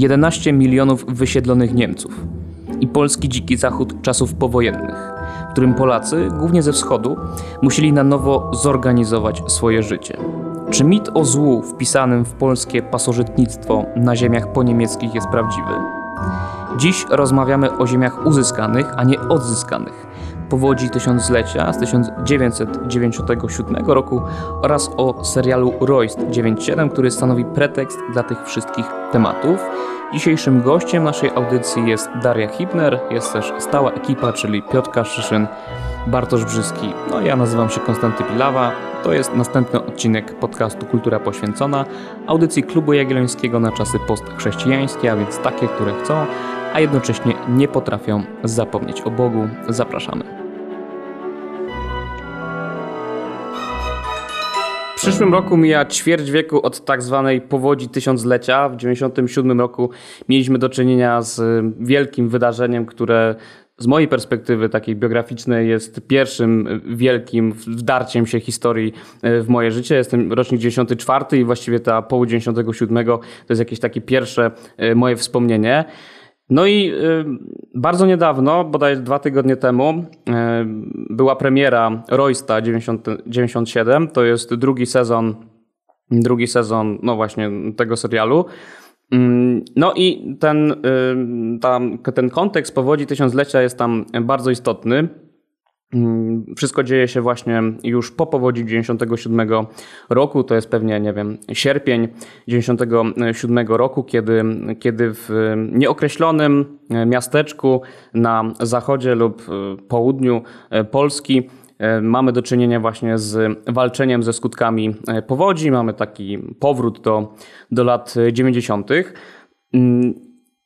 11 milionów wysiedlonych Niemców i polski dziki zachód czasów powojennych, w którym Polacy, głównie ze wschodu, musieli na nowo zorganizować swoje życie. Czy mit o złu wpisanym w polskie pasożytnictwo na ziemiach poniemieckich jest prawdziwy? Dziś rozmawiamy o ziemiach uzyskanych, a nie odzyskanych, powodzi tysiąclecia z 1997 roku oraz o serialu Royst 97, który stanowi pretekst dla tych wszystkich tematów. Dzisiejszym gościem naszej audycji jest Daria Hibner, jest też stała ekipa, czyli Piotr Kaszyszyn, Bartosz Brzyski, no ja nazywam się Konstanty Pilawa. To jest następny odcinek podcastu Kultura Poświęcona, audycji Klubu Jagiellońskiego na czasy postchrześcijańskie, a więc takie, które chcą, a jednocześnie nie potrafią zapomnieć o Bogu. Zapraszamy. Przyszłym roku mija ćwierć wieku od tak zwanej powodzi tysiąclecia. W 1997 roku mieliśmy do czynienia z wielkim wydarzeniem, które z mojej perspektywy takiej biograficznej jest pierwszym wielkim wdarciem się historii e, w moje życie. Jestem rocznik 94 i właściwie ta połudź 97 to jest jakieś takie pierwsze moje wspomnienie. No i y, bardzo niedawno, bodaj dwa tygodnie temu, y, była premiera Roysta 90, 97. To jest drugi sezon, drugi sezon, no właśnie tego serialu. Mm, no i ten, y, tam, ten kontekst powodzi tysiąclecia jest tam bardzo istotny. Mm, wszystko dzieje się właśnie już po powodzi 97 roku, to jest pewnie, nie wiem, sierpień 97 roku, kiedy, kiedy w nieokreślonym miasteczku na zachodzie lub południu Polski e, mamy do czynienia właśnie z walczeniem ze skutkami powodzi, mamy taki powrót do, do lat 90.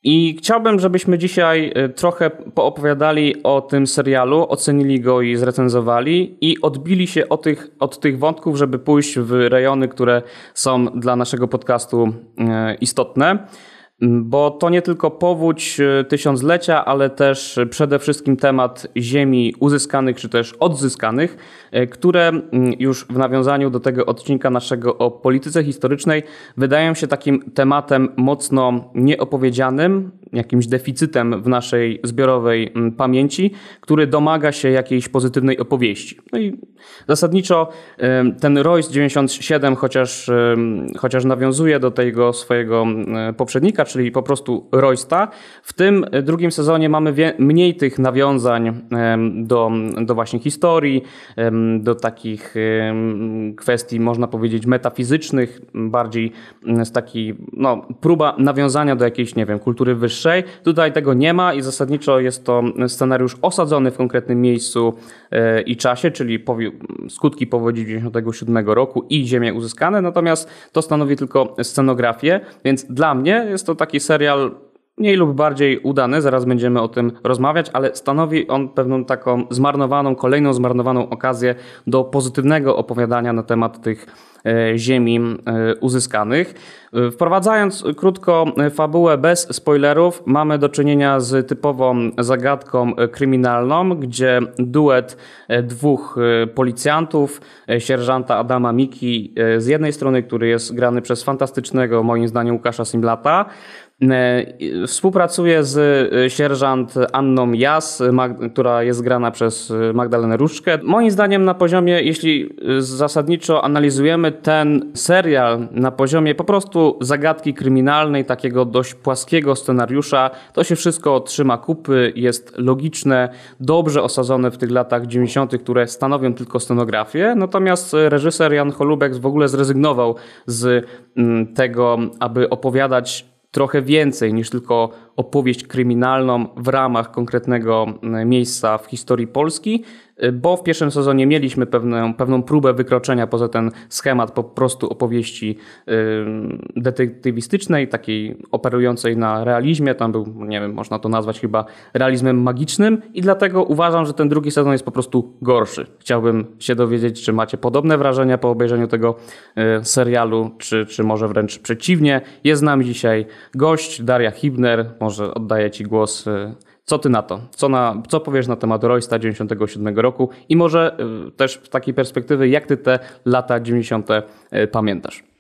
I chciałbym, żebyśmy dzisiaj y, trochę poopowiadali o tym serialu, ocenili go i zrecenzowali i odbili się od tych, od tych wątków, żeby pójść w rejony, które są dla naszego podcastu y, istotne. Mm, bo to nie tylko powódź e, tysiąclecia, ale też przede wszystkim temat ziemi uzyskanych czy też odzyskanych, e, które mm, już w nawiązaniu do tego odcinka naszego o polityce historycznej wydają się takim tematem mocno nieopowiedzianym, jakimś deficytem w naszej zbiorowej mm, pamięci, który domaga się jakiejś pozytywnej opowieści. No i zasadniczo ten Royce 97, chociaż, chociaż nawiązuje do tego swojego poprzednika, czyli po prostu Roysta. W tym drugim sezonie mamy mniej tych nawiązań do, do właśnie historii, do takich kwestii, można powiedzieć, metafizycznych, bardziej z takiej, no, próba nawiązania do jakiejś, nie wiem, kultury wyższej. Tutaj tego nie ma i zasadniczo jest to scenariusz osadzony w konkretnym miejscu e, i czasie, czyli skutki powodzi 97 roku i ziemie uzyskane, natomiast to stanowi tylko scenografię, więc dla mnie jest to taki serial mniej lub bardziej udany, zaraz będziemy o tym rozmawiać, ale stanowi on pewną taką zmarnowaną, kolejną zmarnowaną okazję do pozytywnego opowiadania na temat tych ziemi e, uzyskanych. E, wprowadzając krótko fabułę bez spoilerów, mamy do czynienia z typową zagadką kryminalną, gdzie duet dwóch policjantów, sierżanta Adama Miki z jednej strony, który jest grany przez fantastycznego, moim zdaniem, Łukasza Simlata, E, współpracuje z e, sierżant Anną Jas, która jest grana przez e, Magdalenę Różczkę. Moim zdaniem na poziomie, jeśli zasadniczo analizujemy ten serial na poziomie po prostu zagadki kryminalnej, takiego dość płaskiego scenariusza, to się wszystko trzyma kupy, jest logiczne, dobrze osadzone w tych latach 90., które stanowią tylko scenografię. Natomiast reżyser Jan Holubek w ogóle zrezygnował z mm, tego, aby opowiadać trochę więcej niż tylko opowieść kryminalną w ramach konkretnego e, miejsca w historii Polski, e, bo w pierwszym sezonie mieliśmy pewną, pewną próbę wykroczenia poza ten schemat po prostu opowieści e, detektywistycznej, takiej operującej na realizmie. Tam był, nie wiem, można to nazwać chyba realizmem magicznym i dlatego uważam, że ten drugi sezon jest po prostu gorszy. Chciałbym się dowiedzieć, czy macie podobne wrażenia po obejrzeniu tego serialu, czy, czy może wręcz przeciwnie. Jest z nami dzisiaj gość Daria Hibner, może oddaję Ci głos. Y, co Ty na to? Co, na, co powiesz na temat Roysta 97 roku i może y, też z takiej perspektywy, jak Ty te lata 90. Y, pamiętasz?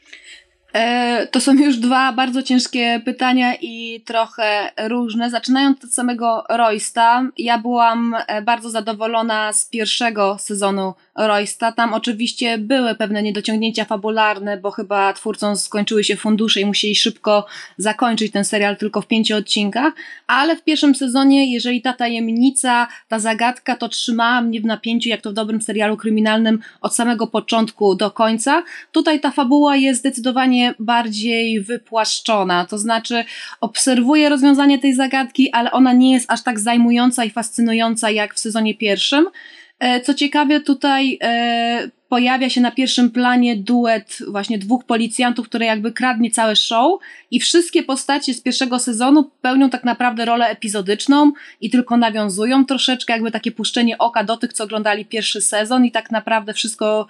E, to są już dwa bardzo ciężkie pytania i trochę różne. Zaczynając od samego Roysta, ja byłam e, bardzo zadowolona z pierwszego sezonu Roysta. Tam oczywiście były pewne niedociągnięcia fabularne, bo chyba twórcom skończyły się fundusze i musieli szybko zakończyć ten serial tylko w pięciu odcinkach, ale w pierwszym sezonie, jeżeli ta tajemnica, ta zagadka, to trzymała mnie w napięciu, jak to w dobrym serialu kryminalnym od samego początku do końca. Tutaj ta fabuła jest zdecydowanie bardziej wypłaszczona, to znaczy obserwuję rozwiązanie tej zagadki, ale ona nie jest aż tak zajmująca i fascynująca jak w sezonie pierwszym. E, co ciekawe, tutaj e, pojawia się na pierwszym planie duet właśnie dwóch policjantów, które jakby kradnie całe show i wszystkie postacie z pierwszego sezonu pełnią tak naprawdę rolę epizodyczną i tylko nawiązują troszeczkę jakby takie puszczenie oka do tych, co oglądali pierwszy sezon i tak naprawdę wszystko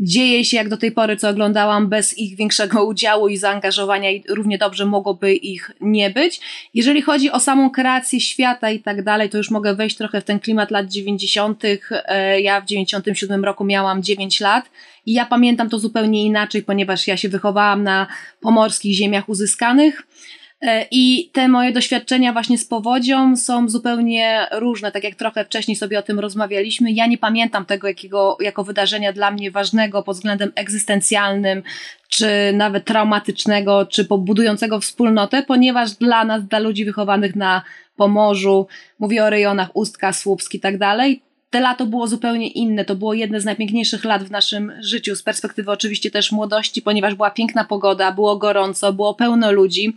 dzieje się jak do tej pory, co oglądałam, bez ich większego udziału i zaangażowania i równie dobrze mogłoby ich nie być. Jeżeli chodzi o samą kreację świata i tak dalej, to już mogę wejść trochę w ten klimat lat 90. E, ja w 97 roku miałam 9 lat i ja pamiętam to zupełnie inaczej, ponieważ ja się wychowałam na pomorskich ziemiach uzyskanych. E, I te moje doświadczenia właśnie z powodzią są zupełnie różne, tak jak trochę wcześniej sobie o tym rozmawialiśmy. Ja nie pamiętam tego jakiego, jako wydarzenia dla mnie ważnego pod względem egzystencjalnym, czy nawet traumatycznego, czy budującego wspólnotę, ponieważ dla nas, dla ludzi wychowanych na Pomorzu, mówię o rejonach Ustka, Słupsk i tak dalej, te lato było zupełnie inne. To było jedne z najpiękniejszych lat w naszym życiu, z perspektywy oczywiście też młodości, ponieważ była piękna pogoda, było gorąco, było pełno ludzi.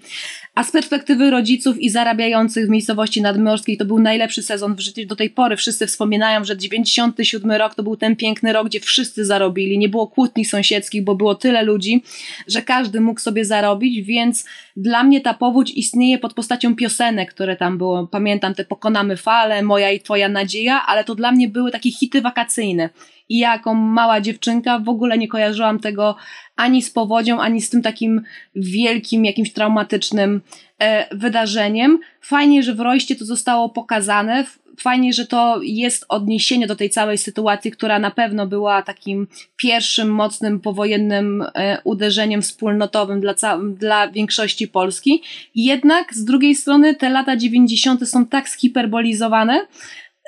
A z perspektywy rodziców i zarabiających w miejscowości nadmorskiej to był najlepszy sezon w życiu do tej pory. Wszyscy wspominają, że 97 rok to był ten piękny rok, gdzie wszyscy zarobili. Nie było kłótni sąsiedzkich, bo było tyle ludzi, że każdy mógł sobie zarobić, więc dla mnie ta powódź istnieje pod postacią piosenek, które tam było. Pamiętam te Pokonamy fale, Moja i Twoja nadzieja, ale to dla mnie były takie hity wakacyjne. I ja jako mała dziewczynka w ogóle nie kojarzyłam tego ani z powodzią, ani z tym takim wielkim, jakimś traumatycznym e, wydarzeniem. Fajnie, że w Rojście to zostało pokazane. Fajnie, że to jest odniesienie do tej całej sytuacji, która na pewno była takim pierwszym mocnym powojennym e, uderzeniem wspólnotowym dla, dla większości Polski. Jednak z drugiej strony te lata 90. są tak schiperbolizowane,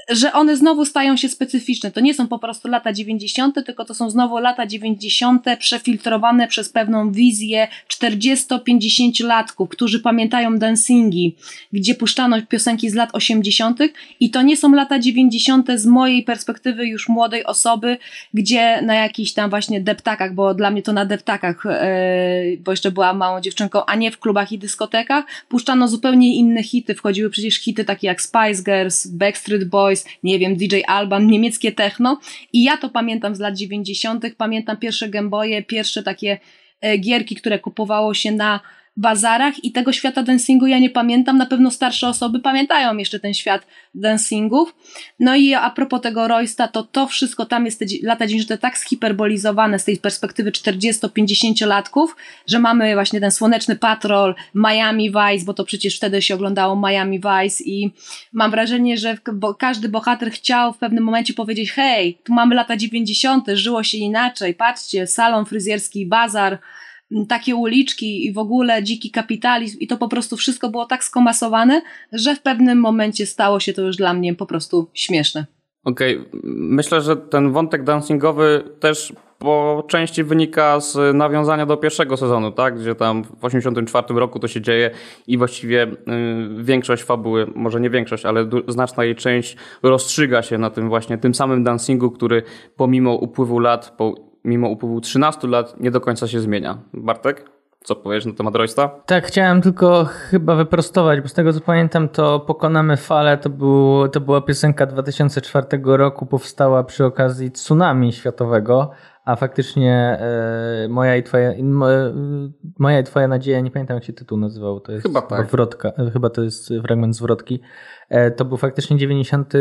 że one znowu stają się specyficzne. To nie są po prostu lata 90., tylko to są znowu lata 90. przefiltrowane przez pewną wizję 40-50-latków, którzy pamiętają dancingi, gdzie puszczano piosenki z lat 80. i to nie są lata 90. z mojej perspektywy już młodej osoby, gdzie na jakichś tam właśnie deptakach, bo dla mnie to na deptakach, yy, bo jeszcze byłam małą dziewczynką, a nie w klubach i dyskotekach, puszczano zupełnie inne hity. Wchodziły przecież hity takie jak Spice Girls, Backstreet Boys, nie wiem, DJ Alban, niemieckie techno. I ja to pamiętam z lat 90., pamiętam pierwsze Gameboye, pierwsze takie e, gierki, które kupowało się na bazarach i tego świata dancingu ja nie pamiętam. Na pewno starsze osoby pamiętają jeszcze ten świat dancingów. No i a propos tego Roysta, to to wszystko tam jest te lata 90. tak zhiperbolizowane z tej perspektywy 40-50 latków, że mamy właśnie ten słoneczny patrol, Miami Vice, bo to przecież wtedy się oglądało Miami Vice i mam wrażenie, że każdy bohater chciał w pewnym momencie powiedzieć hej, tu mamy lata 90., żyło się inaczej, patrzcie, salon fryzjerski, bazar, takie uliczki i w ogóle dziki kapitalizm i to po prostu wszystko było tak skomasowane, że w pewnym momencie stało się to już dla mnie po prostu śmieszne. Okej, okay. myślę, że ten wątek dancingowy też po części wynika z nawiązania do pierwszego sezonu, tak? Gdzie tam w 1984 roku to się dzieje i właściwie y, większość fabuły, może nie większość, ale znaczna jej część rozstrzyga się na tym właśnie tym samym dancingu, który pomimo upływu lat, po mimo upływu 13 lat nie do końca się zmienia. Bartek? Co powiesz na temat Roysta? Tak, chciałem tylko chyba wyprostować, bo z tego co pamiętam, to Pokonamy Falę to, był, to była piosenka 2004 roku, powstała przy okazji tsunami światowego, a faktycznie e, moja, i twoja, e, moja i Twoja nadzieja, nie pamiętam jak się tytuł nazywał, to jest chyba, tak. wrotka, chyba to jest fragment zwrotki. E, to był faktycznie 90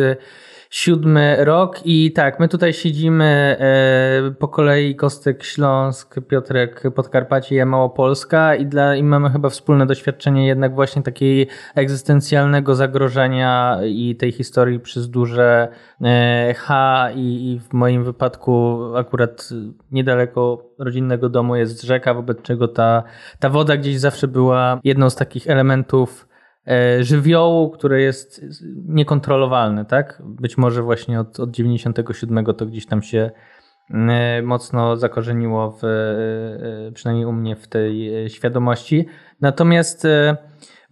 siódmy rok i tak, my tutaj siedzimy e, po kolei Kostek Śląsk, Piotrek Podkarpacie, ja Małopolska i, dla, i mamy chyba wspólne doświadczenie jednak właśnie takiej egzystencjalnego zagrożenia i tej historii przez duże e, H i, i w moim wypadku akurat niedaleko rodzinnego domu jest rzeka, wobec czego ta, ta woda gdzieś zawsze była jedną z takich elementów żywiołu, które jest niekontrolowalne, tak? Być może właśnie od, od 97 to gdzieś tam się e, mocno zakorzeniło w, e, przynajmniej u mnie w tej świadomości. Natomiast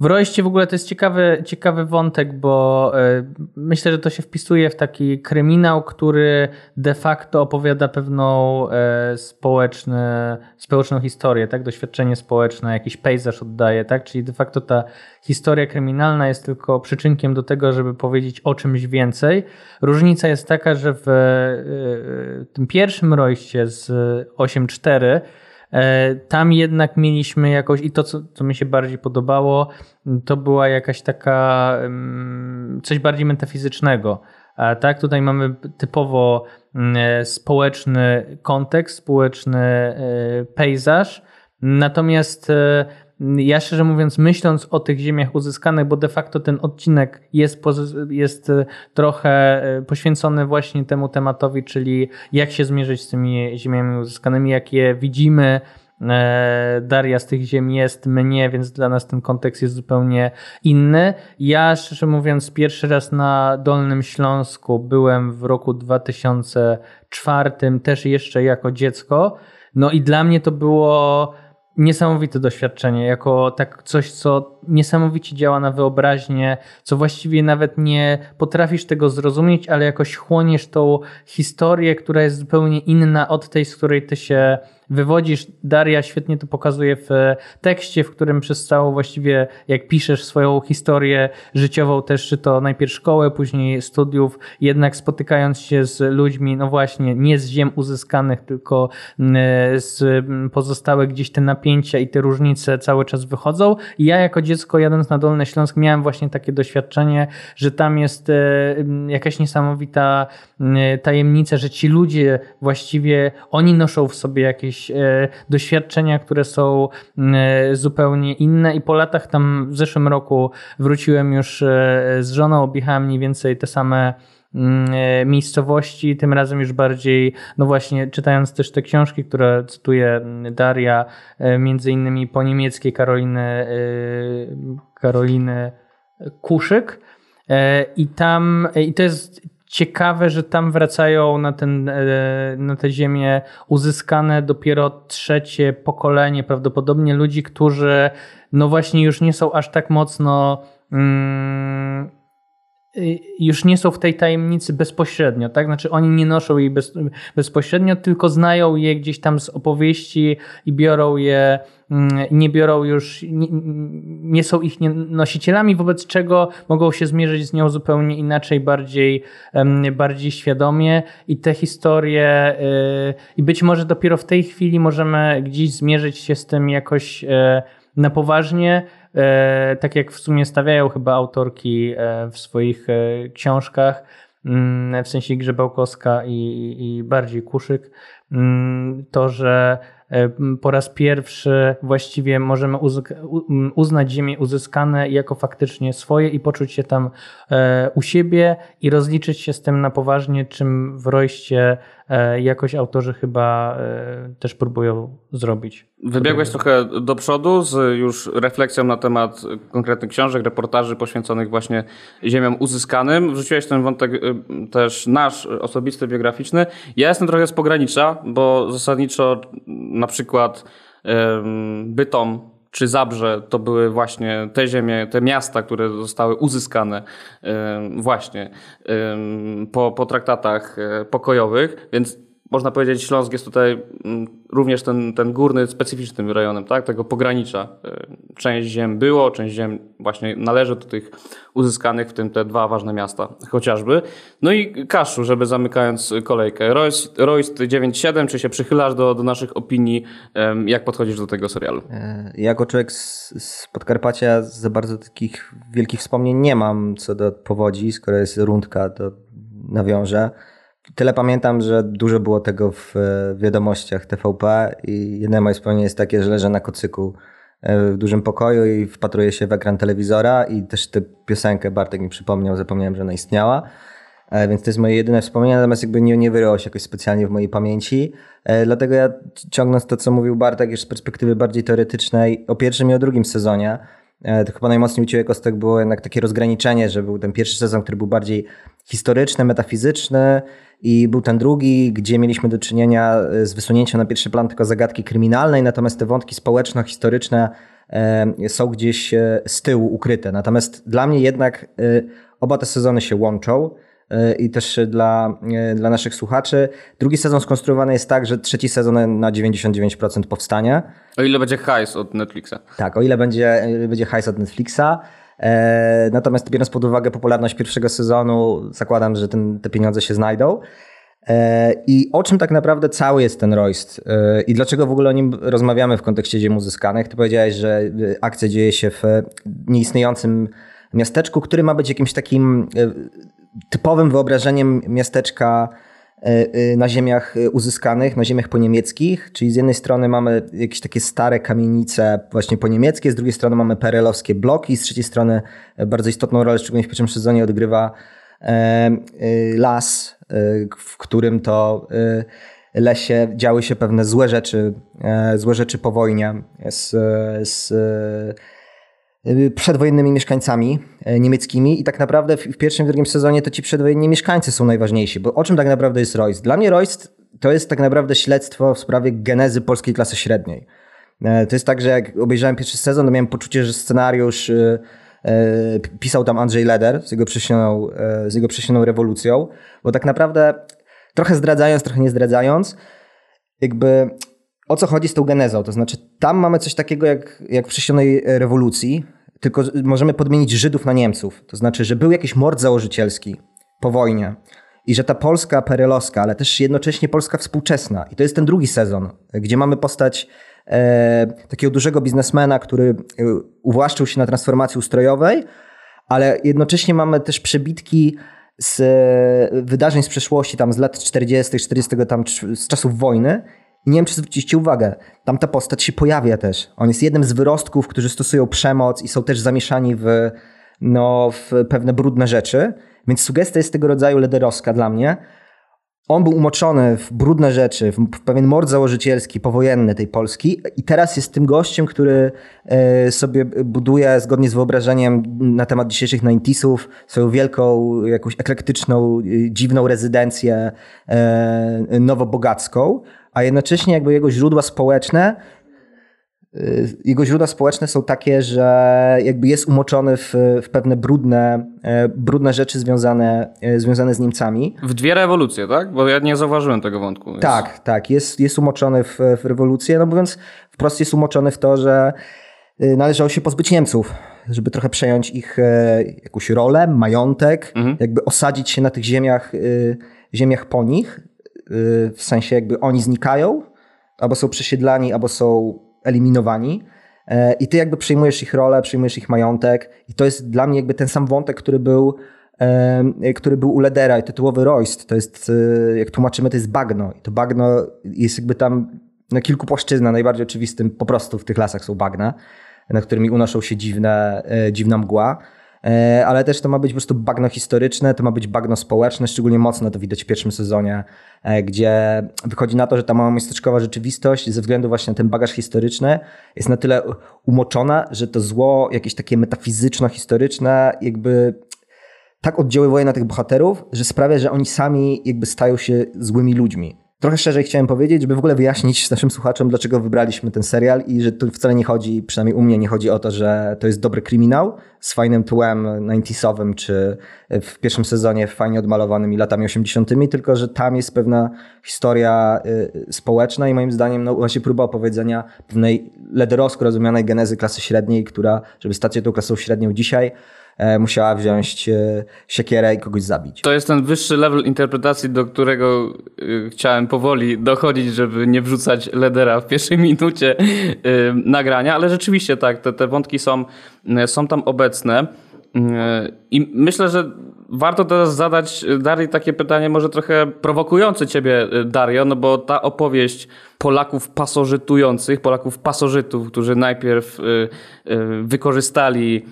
w Rojście w ogóle to jest ciekawy, ciekawy wątek, bo e, myślę, że to się wpisuje w taki kryminał, który de facto opowiada pewną e, społeczne, społeczną historię, tak? doświadczenie społeczne, jakiś pejzaż oddaje, tak? czyli de facto ta historia kryminalna jest tylko przyczynkiem do tego, żeby powiedzieć o czymś więcej. Różnica jest taka, że w e, tym pierwszym Rojście z 8.4 E, tam jednak mieliśmy jakoś, i to, co, co mi się bardziej podobało, to była jakaś taka, coś bardziej metafizycznego. Tak, tutaj mamy typowo e, społeczny kontekst, społeczny e, pejzaż, natomiast ja szczerze mówiąc, myśląc o tych ziemiach uzyskanych, bo de facto ten odcinek jest, jest e, trochę e, poświęcony właśnie temu tematowi, czyli jak się zmierzyć z tymi ziemiami uzyskanymi, jak je widzimy. E, Daria z tych ziem jest, mnie, więc dla nas ten kontekst jest zupełnie inny. Ja szczerze mówiąc, pierwszy raz na Dolnym Śląsku byłem w roku 2004, też jeszcze jako dziecko. No i dla mnie to było niesamowite doświadczenie, jako tak coś, co niesamowicie działa na wyobraźnię, co właściwie nawet nie potrafisz tego zrozumieć, ale jakoś chłoniesz tą historię, która jest zupełnie inna od tej, z której ty się wywodzisz. Daria świetnie to pokazuje w tekście, w którym przez całą właściwie, jak piszesz swoją historię życiową, też czy to najpierw szkołę, później studiów, jednak spotykając się z ludźmi, no właśnie, nie z ziem uzyskanych, tylko mm, z pozostałych gdzieś te napięcia i te różnice cały czas wychodzą. I ja jako dziecko jadąc na Dolny Śląsk miałem właśnie takie doświadczenie, że tam jest e, jakaś niesamowita tajemnica, że ci ludzie właściwie, oni noszą w sobie jakieś e, doświadczenia, które są e, zupełnie inne. I po latach tam w zeszłym roku wróciłem już z żoną, objechałem mniej więcej te same miejscowości, tym razem już bardziej, no właśnie czytając też te książki, które cytuje Daria, między innymi po niemieckiej Karoliny, Karoliny Kuszyk. I tam, i to jest ciekawe, że tam wracają na, ten, e, na tę ziemię uzyskane dopiero trzecie pokolenie prawdopodobnie ludzi, którzy no właśnie już nie są aż tak mocno mm, już nie są w tej tajemnicy bezpośrednio, tak? Znaczy oni nie noszą jej bez, bezpośrednio, tylko znają je gdzieś tam z opowieści i biorą je, mm, nie biorą już, nie, nie są ich nosicielami, wobec czego mogą się zmierzyć z nią zupełnie inaczej, bardziej, bardziej świadomie i te historie y, i być może dopiero w tej chwili możemy gdzieś zmierzyć się z tym jakoś e, na poważnie, tak jak w sumie stawiają chyba autorki e, w swoich e, książkach, mm, w sensie Grzebałkowska i, i bardziej Kuszyk, mm, to, że po raz pierwszy właściwie możemy uznać ziemię uzyskane jako faktycznie swoje i poczuć się tam u siebie i rozliczyć się z tym na poważnie, czym w Rojście jakoś autorzy chyba też próbują zrobić. Wybiegłeś trochę do przodu z już refleksją na temat konkretnych książek, reportaży poświęconych właśnie ziemiom uzyskanym. Wrzuciłeś ten wątek y, też nasz osobisty, biograficzny. Ja jestem trochę z pogranicza, bo zasadniczo na przykład Bytom czy Zabrze to były właśnie te ziemie, te miasta, które zostały uzyskane właśnie po, po traktatach e, pokojowych, więc można powiedzieć, Śląsk jest tutaj mm, również ten, ten górny, specyficznym rejonem, tak? tego pogranicza. E, część ziem było, część ziem właśnie należy do tych uzyskanych, w tym te dwa ważne miasta chociażby. No i Kaszu, żeby zamykając kolejkę. Royst, Royst 9.7, czy się przychylasz do, do naszych opinii? Jak podchodzisz do tego serialu? E, jako człowiek z, z Podkarpacia za bardzo takich wielkich wspomnień nie mam co do powodzi, skoro jest rundka, to nawiążę. Tyle pamiętam, że dużo było tego w wiadomościach TVP i jedno moje wspomnienie jest takie, że leżę na kocyku e, w dużym pokoju i wpatruję się w ekran telewizora i też tę piosenkę Bartek mi przypomniał, zapomniałem, że ona istniała. E, więc to jest moje jedyne wspomnienie, natomiast jakby nie, nie wyryło się jakoś specjalnie w mojej pamięci. E, dlatego ja ciągnąc to, co mówił Bartek już z perspektywy bardziej teoretycznej o pierwszym i o drugim sezonie, e, to chyba najmocniej u Ciebie Kostek było jednak takie rozgraniczenie, że był ten pierwszy sezon, który był bardziej historyczny, metafizyczny i był ten drugi, gdzie mieliśmy do czynienia z wysunięciem na pierwszy plan tylko zagadki kryminalnej, natomiast te wątki społeczno-historyczne są gdzieś z tyłu ukryte. Natomiast dla mnie jednak oba te sezony się łączą. E, i też dla, e, dla naszych słuchaczy. Drugi sezon skonstruowany jest tak, że trzeci sezon na 99% powstanie. O ile będzie hajs od Netflixa. Tak, o ile będzie, będzie hajs od Netflixa. E, natomiast biorąc pod uwagę popularność pierwszego sezonu, zakładam, że ten, te pieniądze się znajdą. E, I o czym tak naprawdę cały jest ten Royst? E, I dlaczego w ogóle o nim rozmawiamy w kontekście ziem uzyskanych? Ty powiedziałeś, że akcja dzieje się w nieistniejącym miasteczku, który ma być jakimś takim typowym wyobrażeniem miasteczka na ziemiach uzyskanych, na ziemiach poniemieckich, czyli z jednej strony mamy jakieś takie stare kamienice właśnie poniemieckie, z drugiej strony mamy perelowskie bloki, z trzeciej strony bardzo istotną rolę, szczególnie w pierwszym sezonie odgrywa e, las, w którym to lesie działy się pewne złe rzeczy, złe rzeczy po wojnie z, z przedwojennymi mieszkańcami e, niemieckimi i tak naprawdę w pierwszym i drugim sezonie to ci przedwojenni mieszkańcy są najważniejsi, bo o czym tak naprawdę jest Royst? Dla mnie Royst to jest tak naprawdę śledztwo w sprawie genezy polskiej klasy średniej. E, to jest tak, że jak obejrzałem pierwszy sezon, to miałem poczucie, że scenariusz y, e, pisał tam Andrzej Leder z jego prześnioną, z jego prześnioną rewolucją, bo tak naprawdę trochę zdradzając, trochę nie zdradzając, jakby o co chodzi z tą genezą? To znaczy, tam mamy coś takiego jak, jak w prześnionej rewolucji, tylko możemy podmienić Żydów na Niemców. To znaczy, że był jakiś mord założycielski po wojnie i że ta Polska perelowska, ale też jednocześnie Polska współczesna. I to jest ten drugi sezon, gdzie mamy postać e, takiego dużego biznesmena, który e, uwłaszczył się na transformacji ustrojowej, ale jednocześnie mamy też przebitki z e, wydarzeń z przeszłości, tam z lat 40., 40., tam z czasów wojny, i nie wiem, czy zwróciliście uwagę, tam ta postać się pojawia też. On jest jednym z wyrostków, którzy stosują przemoc i są też zamieszani w, no, w pewne brudne rzeczy. Więc sugestia jest tego rodzaju lederowska dla mnie. On był umoczony w brudne rzeczy, w pewien mord założycielski, powojenny tej Polski i teraz jest tym gościem, który e, sobie buduje zgodnie z wyobrażeniem na temat dzisiejszych 90 swoją wielką, jakąś eklektyczną, e, dziwną rezydencję e, nowobogacką, a jednocześnie jakby jego źródła społeczne y, jego źródła społeczne są takie, że jakby jest umoczony w, w pewne brudne, e, brudne rzeczy związane, e, związane z Niemcami. W dwie rewolucje, tak? Bo ja nie zauważyłem tego wątku. Tak, tak. Jest, jest umoczony w, w rewolucję, no mówiąc wprost jest umoczony w to, że y, należało się pozbyć Niemców, żeby trochę przejąć ich e, jakąś rolę, majątek, mhm. jakby osadzić się na tych ziemiach, y, ziemiach po nich w sensie jakby oni znikają, albo są przesiedlani, albo są eliminowani. E, I ty jakby przyjmujesz ich rolę, przyjmujesz ich majątek. I to jest dla mnie jakby ten sam wątek, który był, który był u Ledera i tytułowy Royst. To jest, e, jak tłumaczymy, to jest bagno. I to bagno jest jakby tam na kilku płaszczyznach. Najbardziej oczywistym po prostu w tych lasach są bagna, na którymi unoszą się dziwne, e, dziwna mgła. E, ale też to ma być po prostu bagno historyczne, to ma być bagno społeczne, szczególnie mocno to widać w pierwszym sezonie, e, gdzie wychodzi na to, że ta mała miasteczkowa rzeczywistość ze względu właśnie na ten bagaż historyczny jest na tyle umoczona, że to zło jakieś takie metafizyczno-historyczne jakby tak oddziaływuje na tych bohaterów, że sprawia, że oni sami jakby stają się złymi ludźmi. Trochę szerzej chciałem powiedzieć, żeby w ogóle wyjaśnić naszym słuchaczom, dlaczego wybraliśmy ten serial i że tu wcale nie chodzi, przynajmniej u mnie nie chodzi o to, że to jest dobry kryminał z fajnym tłem 90 czy w pierwszym sezonie fajnie odmalowanymi latami 80 tylko że tam jest pewna historia y, społeczna i moim zdaniem no właśnie próba opowiedzenia pewnej lederowsko rozumianej genezy klasy średniej, która, żeby stać się tą klasą średnią dzisiaj, musiała wziąć e, siekierę i kogoś zabić. To jest ten wyższy level interpretacji, do którego e, chciałem powoli dochodzić, żeby nie wrzucać ledera w pierwszej minucie nagrania, ale rzeczywiście tak, te, te wątki są, są tam obecne. I myślę, że warto teraz zadać Darii takie pytanie, może trochę prowokujące ciebie, Dario, no bo ta opowieść Polaków pasożytujących, Polaków pasożytów, którzy najpierw wykorzystali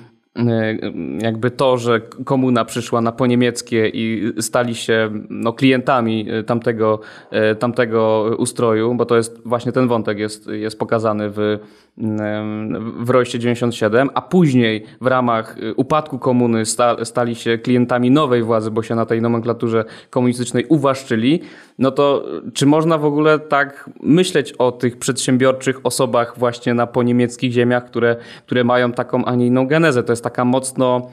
jakby to, że komuna przyszła na poniemieckie i stali się no, klientami tamtego, tamtego ustroju, bo to jest właśnie ten wątek jest, jest pokazany w, w Rojście 97, a później w ramach upadku komuny sta, stali się klientami nowej władzy, bo się na tej nomenklaturze komunistycznej uwłaszczyli, no to czy można w ogóle tak myśleć o tych przedsiębiorczych osobach właśnie na poniemieckich ziemiach, które, które mają taką, a nie inną genezę? To jest taka mocno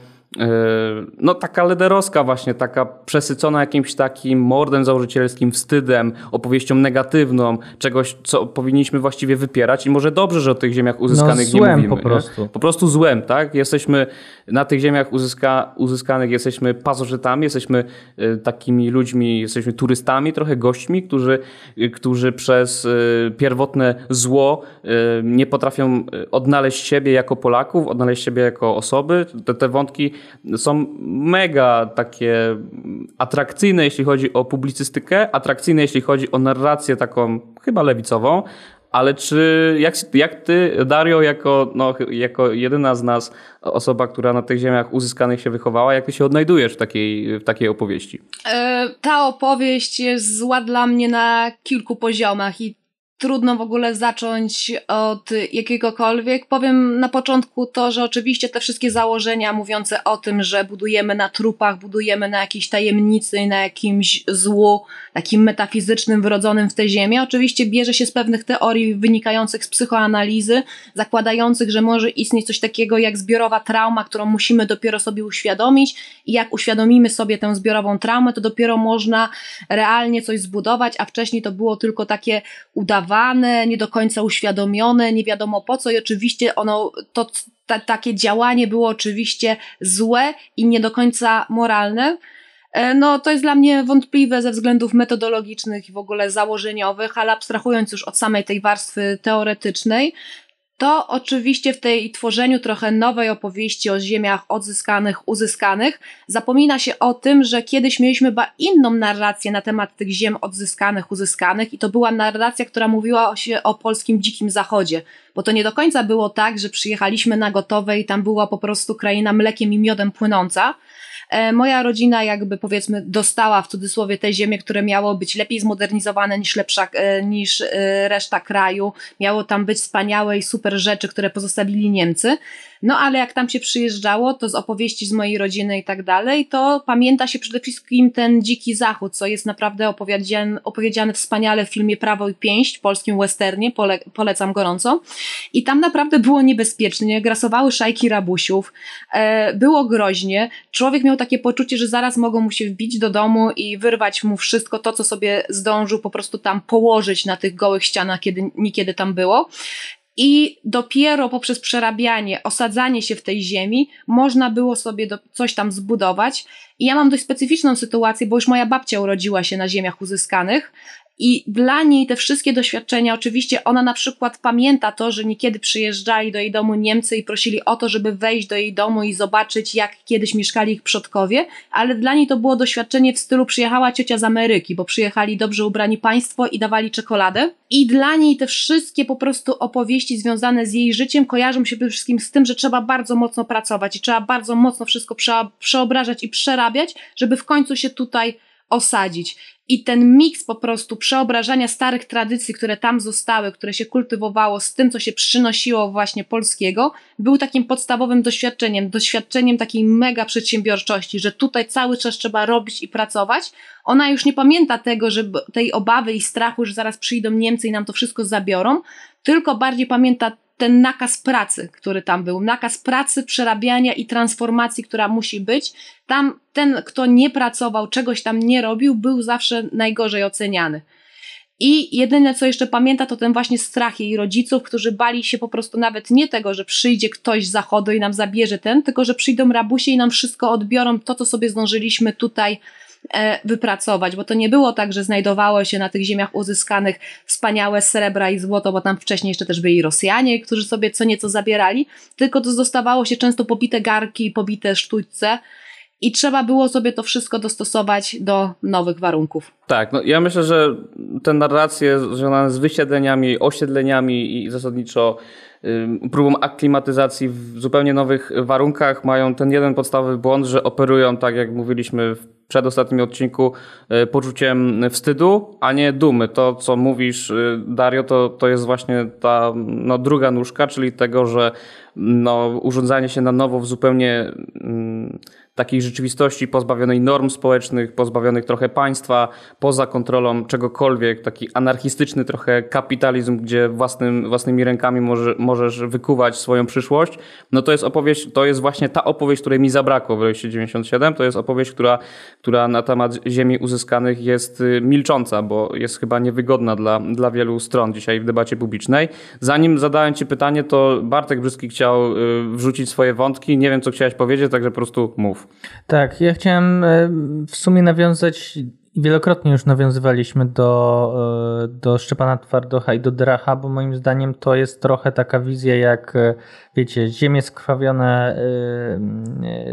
no taka lederowska właśnie, taka przesycona jakimś takim mordem założycielskim, wstydem, opowieścią negatywną, czegoś, co powinniśmy właściwie wypierać i może dobrze, że o tych ziemiach uzyskanych no, nie mówimy. po prostu. Nie? Po prostu złem, tak? Jesteśmy na tych ziemiach uzyska, uzyskanych, jesteśmy pasożytami, jesteśmy yy, takimi ludźmi, jesteśmy turystami, trochę gośćmi, którzy, yy, którzy przez pierwotne zło nie potrafią odnaleźć siebie jako Polaków, odnaleźć siebie jako osoby. Te, te wątki są mega takie atrakcyjne, jeśli chodzi o publicystykę, atrakcyjne, jeśli chodzi o narrację taką chyba lewicową, ale czy, jak, jak ty, Dario, jako, no, jako jedyna z nas osoba, która na tych ziemiach uzyskanych się wychowała, jak ty się odnajdujesz w takiej, w takiej opowieści? E, ta opowieść jest zła dla mnie na kilku poziomach i trudno w ogóle zacząć od jakiegokolwiek. Powiem na początku to, że oczywiście te wszystkie założenia mówiące o tym, że budujemy na trupach, budujemy na jakiejś tajemnicy, na jakimś złu, takim metafizycznym, wrodzonym w tę ziemię, oczywiście bierze się z pewnych teorii wynikających z psychoanalizy, zakładających, że może istnieć coś takiego jak zbiorowa trauma, którą musimy dopiero sobie uświadomić i jak uświadomimy sobie tę zbiorową traumę, to dopiero można realnie coś zbudować, a wcześniej to było tylko takie udawanie nie do końca uświadomione, nie wiadomo po co i oczywiście ono, to ta, takie działanie było oczywiście złe i nie do końca moralne. E, no, to jest dla mnie wątpliwe ze względów metodologicznych i w ogóle założeniowych, ale abstrahując już od samej tej warstwy teoretycznej, to oczywiście w tej tworzeniu trochę nowej opowieści o ziemiach odzyskanych, uzyskanych, zapomina się o tym, że kiedyś mieliśmy chyba inną narrację na temat tych ziem odzyskanych, uzyskanych i to była narracja, która mówiła się o polskim dzikim zachodzie, bo to nie do końca było tak, że przyjechaliśmy na gotowe i tam była po prostu kraina mlekiem i miodem płynąca, moja rodzina jakby powiedzmy dostała w cudzysłowie te ziemie, które miało być lepiej zmodernizowane niż, lepsza, e, niż e, reszta kraju. Miało tam być wspaniałe i super rzeczy, które pozostawili Niemcy. No ale jak tam się przyjeżdżało, to z opowieści z mojej rodziny i tak dalej, to pamięta się przede wszystkim ten dziki zachód, co jest naprawdę opowiedziany, opowiedziany wspaniale w filmie Prawo i Pięść, polskim westernie, pole, polecam gorąco. I tam naprawdę było niebezpiecznie, grasowały szajki rabusiów, e, było groźnie, człowiek miał takie poczucie, że zaraz mogą mu się wbić do domu i wyrwać mu wszystko to, co sobie zdążył po prostu tam położyć na tych gołych ścianach, kiedy niekiedy tam było. I dopiero poprzez przerabianie, osadzanie się w tej ziemi, można było sobie do, coś tam zbudować. I ja mam dość specyficzną sytuację, bo już moja babcia urodziła się na ziemiach uzyskanych i dla niej te wszystkie doświadczenia, oczywiście ona na przykład pamięta to, że niekiedy przyjeżdżali do jej domu Niemcy i prosili o to, żeby wejść do jej domu i zobaczyć, jak kiedyś mieszkali ich przodkowie, ale dla niej to było doświadczenie w stylu przyjechała ciocia z Ameryki, bo przyjechali dobrze ubrani państwo i dawali czekoladę. I dla niej te wszystkie po prostu opowieści związane z jej życiem kojarzą się przede wszystkim z tym, że trzeba bardzo mocno pracować i trzeba bardzo mocno wszystko przeobrażać i przerabiać, żeby w końcu się tutaj osadzić. I ten miks po prostu przeobrażania starych tradycji, które tam zostały, które się kultywowało z tym, co się przynosiło właśnie polskiego, był takim podstawowym doświadczeniem, doświadczeniem takiej mega przedsiębiorczości, że tutaj cały czas trzeba robić i pracować. Ona już nie pamięta tego, że tej obawy i strachu, że zaraz przyjdą Niemcy i nam to wszystko zabiorą, tylko bardziej pamięta ten nakaz pracy, który tam był, nakaz pracy, przerabiania i transformacji, która musi być. Tam ten, kto nie pracował, czegoś tam nie robił, był zawsze najgorzej oceniany. I jedyne, co jeszcze pamięta, to ten właśnie strach jej rodziców, którzy bali się po prostu nawet nie tego, że przyjdzie ktoś z zachodu i nam zabierze ten, tylko że przyjdą rabusie i nam wszystko odbiorą, to co sobie zdążyliśmy tutaj wypracować, bo to nie było tak, że znajdowało się na tych ziemiach uzyskanych wspaniałe srebra i złoto, bo tam wcześniej jeszcze też byli Rosjanie, którzy sobie co nieco zabierali, tylko to zostawało się często pobite garki, pobite sztućce, i trzeba było sobie to wszystko dostosować do nowych warunków. Tak, no ja myślę, że te narracje związane z wysiedleniami, osiedleniami i zasadniczo próbą aklimatyzacji w zupełnie nowych warunkach mają ten jeden podstawowy błąd, że operują, tak jak mówiliśmy w przedostatnim odcinku, y, poczuciem wstydu, a nie dumy. To, co mówisz, y, Dario, to, to jest właśnie ta no, druga nóżka, czyli tego, że no, urządzanie się na nowo w zupełnie takiej rzeczywistości pozbawionej norm społecznych, pozbawionych trochę państwa, poza kontrolą czegokolwiek, taki anarchistyczny trochę kapitalizm, gdzie własnym, własnymi rękami może, możesz wykuwać swoją przyszłość, no to jest opowieść, to jest właśnie ta opowieść, której mi zabrakło w Rejsie 97, to jest opowieść, która, która na temat ziemi uzyskanych jest y, milcząca, bo jest chyba niewygodna dla, dla wielu stron dzisiaj w debacie publicznej. Zanim zadałem Ci pytanie, to Bartek Brzyski chciał y, wrzucić swoje wątki, nie wiem co chciałeś powiedzieć, także po prostu mów. Tak, ja chciałem e, w sumie nawiązać, wielokrotnie już nawiązywaliśmy do, e, do Szczepana Twardocha i do Dracha, bo moim zdaniem to jest trochę taka wizja jak, e, wiecie, ziemie skrwawione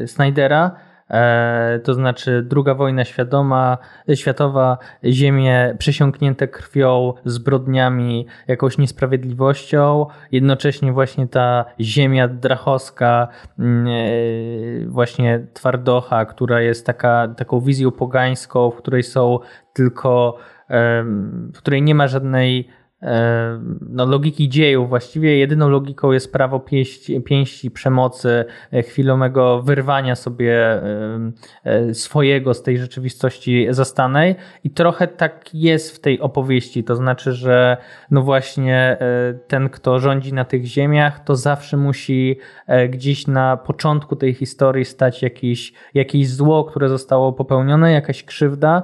Snydera, to znaczy druga wojna świadoma, światowa, ziemie przesiąknięte krwią, zbrodniami, jakąś niesprawiedliwością, jednocześnie właśnie ta ziemia drachowska, mm, e, właśnie twardocha, która jest taka, taką wizją pogańską, w której są tylko, w której nie ma żadnej E, no, logiki dziejów. Właściwie jedyną logiką jest prawo pięści, pięści przemocy, e, chwilowego wyrwania sobie e, swojego z tej rzeczywistości zastanej. I trochę tak jest w tej opowieści. To znaczy, że no właśnie ten, kto rządzi na tych ziemiach, to zawsze musi gdzieś na początku tej historii stać jakieś, jakieś zło, które zostało popełnione, jakaś krzywda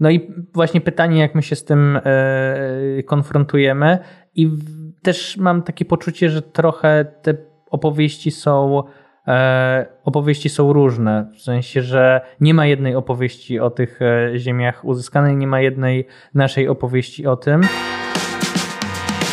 no i właśnie pytanie, jak my się z tym e, konfrontujemy, i też mam takie poczucie, że trochę te opowieści są e, opowieści są różne, w sensie, że nie ma jednej opowieści o tych e, ziemiach uzyskanej, nie ma jednej naszej opowieści o tym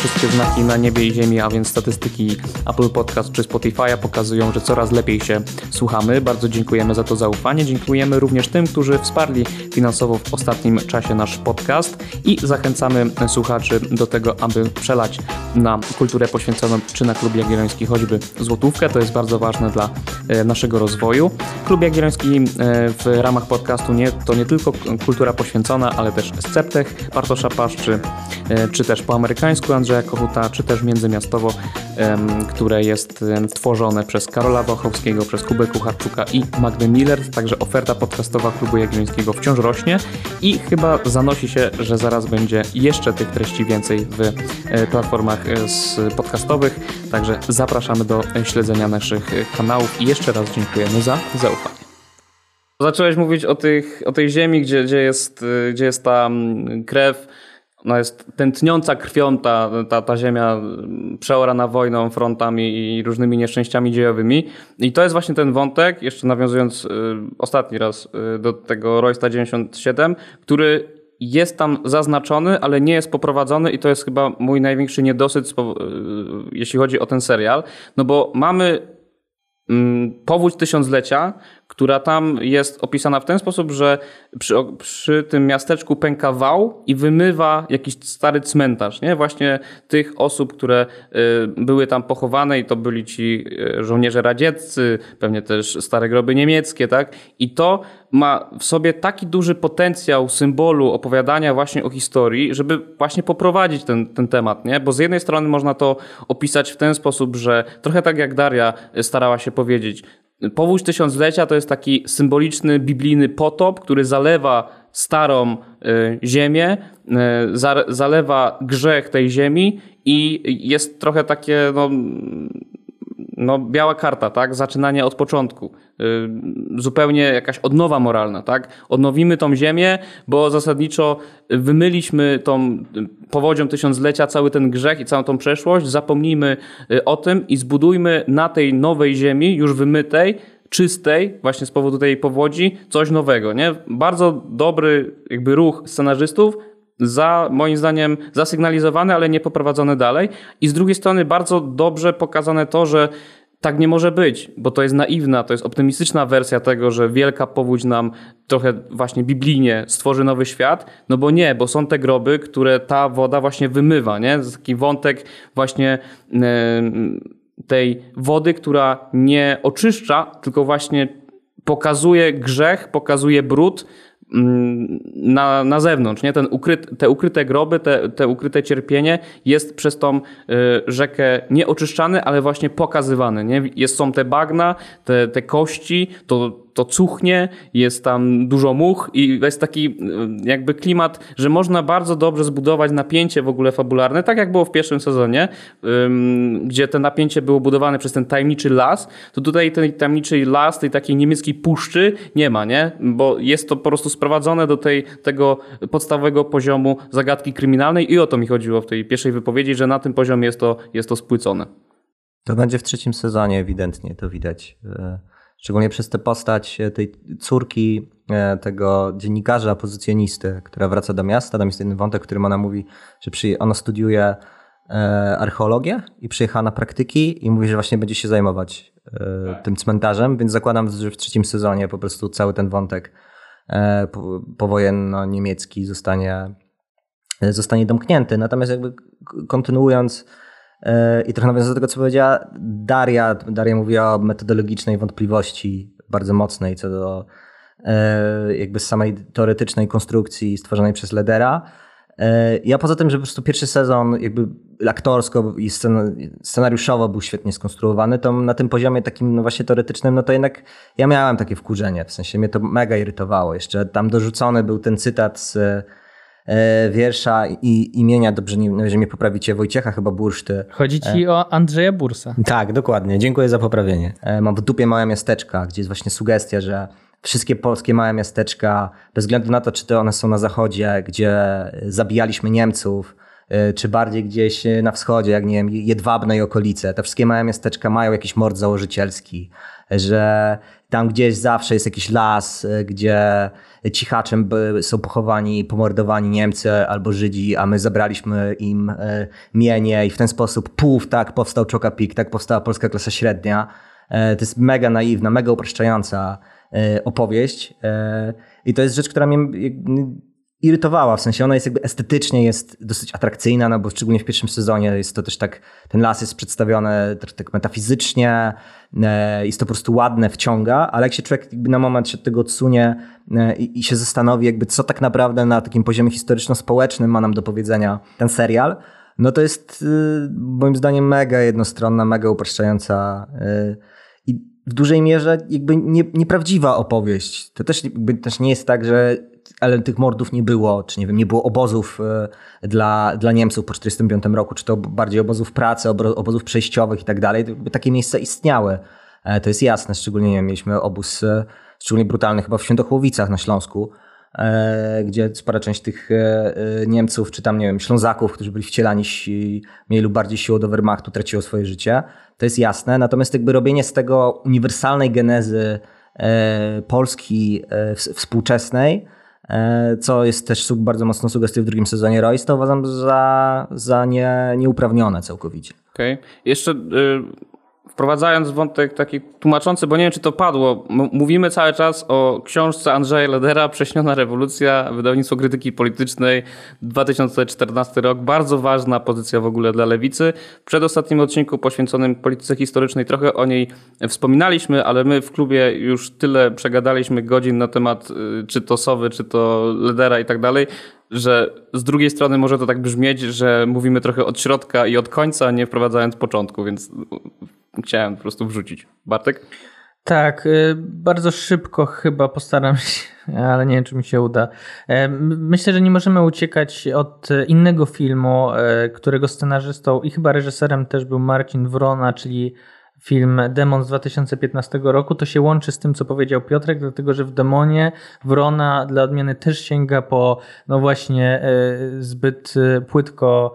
wszystkie znaki na niebie i ziemi, a więc statystyki Apple Podcast czy Spotify'a pokazują, że coraz lepiej się słuchamy. Bardzo dziękujemy za to zaufanie. Dziękujemy również tym, którzy wsparli finansowo w ostatnim czasie nasz podcast i zachęcamy słuchaczy do tego, aby przelać na kulturę poświęconą czy na Klub Jagielloński choćby złotówkę. To jest bardzo ważne dla e, naszego rozwoju. Klub Jagielloński e, w ramach podcastu nie, to nie tylko kultura poświęcona, ale też Sceptech Bartosza Paszczy, e, czy też po amerykańsku Andrzej Andrzeja Kochuta, czy też międzymiastowo, które jest tworzone przez Karola Wachowskiego, przez Kubę Kucharczuka i Magdę Miller. Także oferta podcastowa Klubu Jagiellońskiego wciąż rośnie i chyba zanosi się, że zaraz będzie jeszcze tych treści więcej w e, platformach e, podcastowych. Także zapraszamy do śledzenia naszych kanałów i jeszcze raz dziękujemy za zaufanie. Zacząłeś mówić o, tych, o tej ziemi, gdzie, gdzie, jest, gdzie jest ta krew no jest tętniąca krwią ta, ta, ta ziemia przeorana wojną, frontami i różnymi nieszczęściami dziejowymi. I to jest właśnie ten wątek, jeszcze nawiązując y, ostatni raz y, do tego Roysta 97, który jest tam zaznaczony, ale nie jest poprowadzony i to jest chyba mój największy niedosyt, y, jeśli chodzi o ten serial. No bo mamy mm, powódź tysiąclecia, która tam jest opisana w ten sposób, że przy, przy, tym miasteczku pęka wał i wymywa jakiś stary cmentarz, nie? Właśnie tych osób, które y, były tam pochowane i to byli ci y, żołnierze radzieccy, pewnie też stare groby niemieckie, tak? I to ma w sobie taki duży potencjał symbolu opowiadania właśnie o historii, żeby właśnie poprowadzić ten, ten temat, nie? Bo z jednej strony można to opisać w ten sposób, że trochę tak jak Daria starała się powiedzieć, Powódź tysiąclecia to jest taki symboliczny, biblijny potop, który zalewa starą y, ziemię, y, zalewa grzech tej ziemi i jest trochę takie no, no, biała karta, tak? Zaczynanie od początku. Y, zupełnie jakaś odnowa moralna, tak? Odnowimy tą ziemię, bo zasadniczo wymyliśmy tą powodzią tysiąclecia cały ten grzech i całą tą przeszłość, zapomnijmy y, o tym i zbudujmy na tej nowej ziemi, już wymytej, czystej, właśnie z powodu tej powodzi, coś nowego, nie? Bardzo dobry jakby ruch scenarzystów, za, moim zdaniem, zasygnalizowany, ale nie poprowadzony dalej. I z drugiej strony bardzo dobrze pokazane to, że tak nie może być, bo to jest naiwna, to jest optymistyczna wersja tego, że wielka powódź nam trochę właśnie biblijnie stworzy nowy świat, no bo nie, bo są te groby, które ta woda właśnie wymywa, nie? Taki wątek właśnie tej wody, która nie oczyszcza, tylko właśnie pokazuje grzech, pokazuje brud, na, na zewnątrz. Nie? Ten ukryt, te ukryte groby, te, te ukryte cierpienie jest przez tą y, rzekę nie oczyszczany, ale właśnie pokazywany. Nie? Jest, są te bagna, te, te kości, to to cuchnie, jest tam dużo much i jest taki y, jakby klimat, że można bardzo dobrze zbudować napięcie w ogóle fabularne, tak jak było w pierwszym sezonie, gdzie to napięcie było budowane przez ten tajemniczy las, to tutaj ten tajemniczy las, tej takiej niemieckiej puszczy nie ma, nie? Bo jest to po prostu sprowadzone do tej, tego podstawowego poziomu zagadki kryminalnej i o to mi chodziło w tej pierwszej wypowiedzi, że na tym poziomie jest to, jest to spłycone. To będzie w trzecim sezonie ewidentnie, to widać. Szczególnie przez tę postać e, tej córki e, tego dziennikarza, pozycjonisty, która wraca do miasta. Tam jest jeden wątek, który ona mówi, że przy, ona studiuje e, archeologię i przyjechała na praktyki i mówi, że właśnie będzie się zajmować tym cmentarzem, więc zakładam, że w trzecim sezonie po prostu cały ten wątek powojenno-niemiecki zostanie, zostanie domknięty. Natomiast jakby kontynuując I trochę nawiązując do tego, co powiedziała Daria, Daria mówiła o metodologicznej wątpliwości bardzo mocnej co do e, jakby samej teoretycznej konstrukcji stworzonej przez Ledera. E, ja poza tym, że po prostu pierwszy sezon jakby aktorsko i scenariuszowo był świetnie skonstruowany, to na tym poziomie takim no właśnie teoretycznym, no to jednak ja miałem takie wkurzenie, w sensie mnie to mega irytowało. Jeszcze tam dorzucony był ten cytat z E, wiersza i imienia, dobrze, nie, że mnie poprawicie, Wojciecha chyba Burszty. Chodzi ci e. o Andrzeja Bursa. Tak, dokładnie. Dziękuję za poprawienie. E, mam w dupie małe miasteczka, gdzie jest właśnie sugestia, że wszystkie polskie małe miasteczka, bez względu na to, czy to one są na zachodzie, gdzie zabijaliśmy Niemców, czy bardziej gdzieś na wschodzie, jak nie wiem, Jedwabne i okolice. Te wszystkie małe miasteczka mają jakiś mord założycielski, że tam gdzieś zawsze jest jakiś las, gdzie cichaczem są pochowani, pomordowani Niemcy albo Żydzi, a my zabraliśmy im e, mienie i w ten sposób puf, tak powstał Czokapik, tak powstała polska klasa średnia. E, to jest mega naiwna, mega upraszczająca e, opowieść i to jest rzecz, która mnie irytowała, w sensie ona jest jakby estetycznie jest dosyć atrakcyjna, no bo szczególnie w pierwszym sezonie jest to też tak, ten las jest przedstawiony tak, metafizycznie, e, jest to po prostu ładne, wciąga, ale jak się człowiek na moment się od tego odsunie e, i, i się zastanowi jakby co tak naprawdę na takim poziomie historyczno-społecznym ma nam do powiedzenia ten serial, no to jest e, moim zdaniem mega jednostronna, mega upraszczająca i w dużej mierze jakby nie, nieprawdziwa opowieść. To też, też nie jest tak, że ale tych mordów nie było, czy nie wiem, nie było obozów e, dla, dla Niemców po 1945 roku, czy to bardziej obozów pracy, obozów przejściowych i tak dalej. Takie miejsca istniały. E, to jest jasne, szczególnie nie mieliśmy obóz e, szczególnie brutalny chyba w Świętochłowicach na Śląsku, gdzie spora część tych Niemców, czy tam, nie wiem, Ślązaków, którzy byli wcielani mniej lub bardziej siłą do Wehrmachtu, traciło swoje życie. To jest jasne. Natomiast jakby robienie z tego uniwersalnej genezy Polski współczesnej, co jest też bardzo mocno sugestią w drugim sezonie Royce, to uważam za, za nie, nieuprawnione całkowicie. Okej. Okay. Jeszcze y, wprowadzając wątek taki tłumaczący, bo nie wiem, czy to padło. Mówimy cały czas o książce Andrzeja Ledera, Prześniona rewolucja, wydawnictwo krytyki politycznej, 2014 rok. Bardzo ważna pozycja w ogóle dla lewicy. W przedostatnim odcinku poświęconym polityce historycznej trochę o niej wspominaliśmy, ale my w klubie już tyle przegadaliśmy godzin na temat y, czy to Sowy, czy to Ledera i tak dalej, że z drugiej strony może to tak brzmieć, że mówimy trochę od środka i od końca, nie wprowadzając początku, więc chciałem po prostu wrzucić. Bartek? Tak, y, bardzo szybko chyba postaram się, ale nie wiem, czy mi się uda. E, myślę, że nie możemy uciekać od innego filmu, e, którego scenarzystą i chyba reżyserem też był Marcin Wrona, czyli film Demon z 2015 roku, to się łączy z tym, co powiedział Piotrek, dlatego że w Demonie Wrona dla odmiany też sięga po no właśnie e, zbyt płytko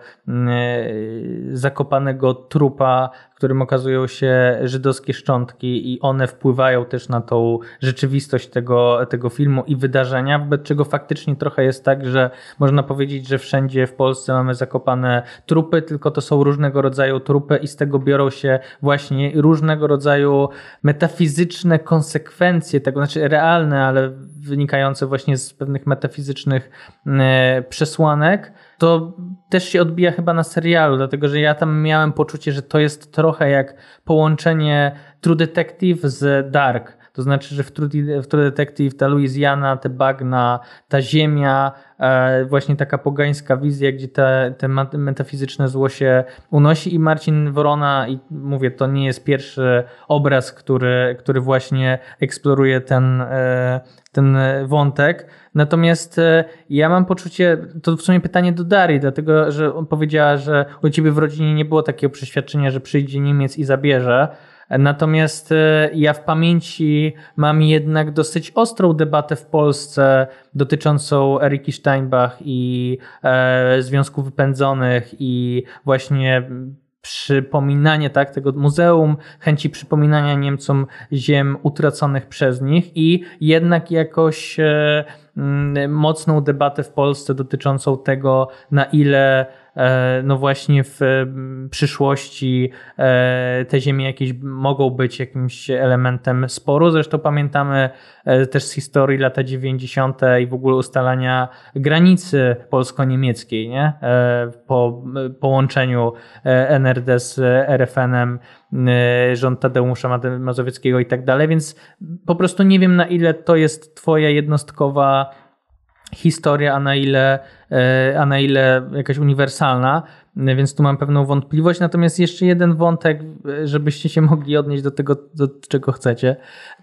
zakopanego trupa, w którym okazują się żydowskie szczątki i one wpływają też na tą rzeczywistość tego, tego filmu i wydarzenia, wobec czego faktycznie trochę jest tak, że można powiedzieć, że wszędzie w Polsce mamy zakopane trupy, tylko to są różnego rodzaju trupy i z tego biorą się właśnie różnego rodzaju metafizyczne konsekwencje tego, znaczy realne, ale wynikające właśnie z pewnych metafizycznych e, przesłanek, to też się odbija chyba na serialu, dlatego że ja tam miałem poczucie, że to jest trochę jak połączenie True Detective z Dark. To znaczy, że w True, w True Detective ta Louisiana, te bagna, ta ziemia, e, właśnie taka pogańska wizja, gdzie te, te metafizyczne zło się unosi i Marcin Worona, i mówię, to nie jest pierwszy obraz, który, który właśnie eksploruje ten, e, ten wątek. Natomiast e, ja mam poczucie, to w sumie pytanie do Darii, dlatego że on powiedziała, że u ciebie w rodzinie nie było takiego przeświadczenia, że przyjdzie Niemiec i zabierze. Natomiast e, ja w pamięci mam jednak dosyć ostrą debatę w Polsce dotyczącą Eriki Steinbach i e, Związków Wypędzonych i właśnie przypominanie tak, tego muzeum, chęci przypominania Niemcom ziem utraconych przez nich i jednak jakoś e, mocną debatę w Polsce dotyczącą tego, na ile no właśnie w przyszłości e, te ziemie jakieś mogą być jakimś elementem sporu. Zresztą pamiętamy e, też z historii lata 90. i w ogóle ustalania granicy polsko-niemieckiej, nie? Po połączeniu NRD z RFN-em, rząd Tadeusza Mazowieckiego i tak dalej, więc po prostu nie wiem na ile to jest twoja jednostkowa historia, a na ile, e, a na ile jakaś uniwersalna, więc tu mam pewną wątpliwość. Natomiast jeszcze jeden wątek, żebyście się mogli odnieść do tego, do czego chcecie,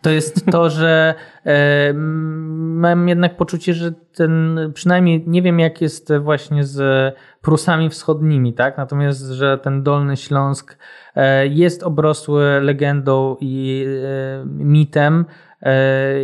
to jest to, że e, mam jednak poczucie, że ten, przynajmniej nie wiem jak jest właśnie z Prusami Wschodnimi, tak? Natomiast, że ten Dolny Śląsk e, jest obrosły legendą i mitem, E,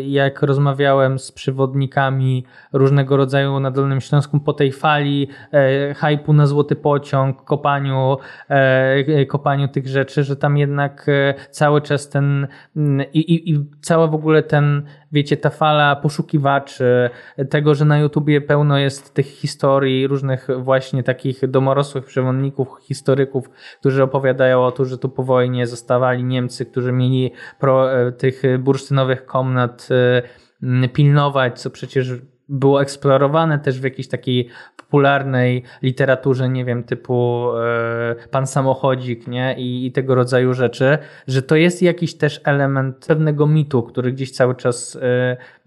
jak rozmawiałem z przewodnikami różnego rodzaju na Dolnym Śląsku po tej fali e, hypu na złoty pociąg, kopaniu, e, kopaniu tych rzeczy, że tam jednak cały czas ten mm, i, i, i cała w ogóle ten wiecie, ta fala poszukiwaczy, tego, że na YouTubie pełno jest tych historii, różnych właśnie takich domorosłych przewodników, historyków, którzy opowiadają o tym, że tu po wojnie. Zostawali Niemcy, którzy mieli pro, e, tych bursztynowych komnat e, pilnować, co przecież było eksplorowane też w jakiejś takiej popularnej literaturze, nie wiem, typu e, Pan Samochodzik, nie? I, I, tego rodzaju rzeczy, że to jest jakiś też element pewnego mitu, który gdzieś cały czas,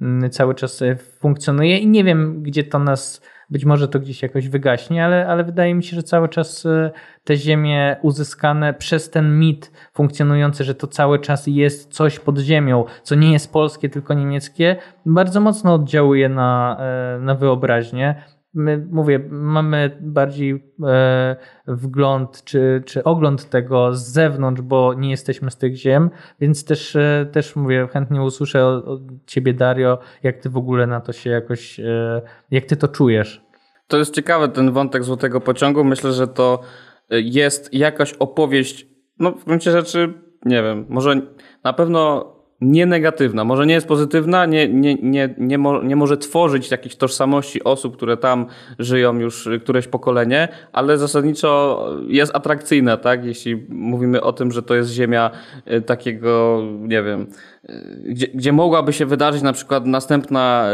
e, cały czas e, funkcjonuje i nie wiem, gdzie to nas być może to gdzieś jakoś wygaśnie, ale, ale wydaje mi się, że cały czas y, te ziemie uzyskane przez ten mit funkcjonujący, że to cały czas jest coś pod ziemią, co nie jest polskie, tylko niemieckie, bardzo mocno oddziałuje na, e, na wyobraźnię. My, mówię, mamy bardziej e, wgląd czy, czy ogląd tego z zewnątrz, bo nie jesteśmy z tych ziem, więc też, e, też mówię, chętnie usłyszę od ciebie, Dario, jak ty w ogóle na to się jakoś, e, jak ty to czujesz. To jest ciekawe, ten wątek Złotego Pociągu. Myślę, że to e, jest jakaś opowieść, no w gruncie rzeczy, nie wiem, może na pewno nie negatywna, może nie jest pozytywna, nie, nie, nie, nie, mo, nie może tworzyć jakiejś tożsamości osób, które tam żyją już któreś pokolenie, ale zasadniczo jest atrakcyjna, tak? Jeśli mówimy o tym, że to jest ziemia e, takiego, nie wiem, gdzie, gdzie mogłaby się wydarzyć na przykład następna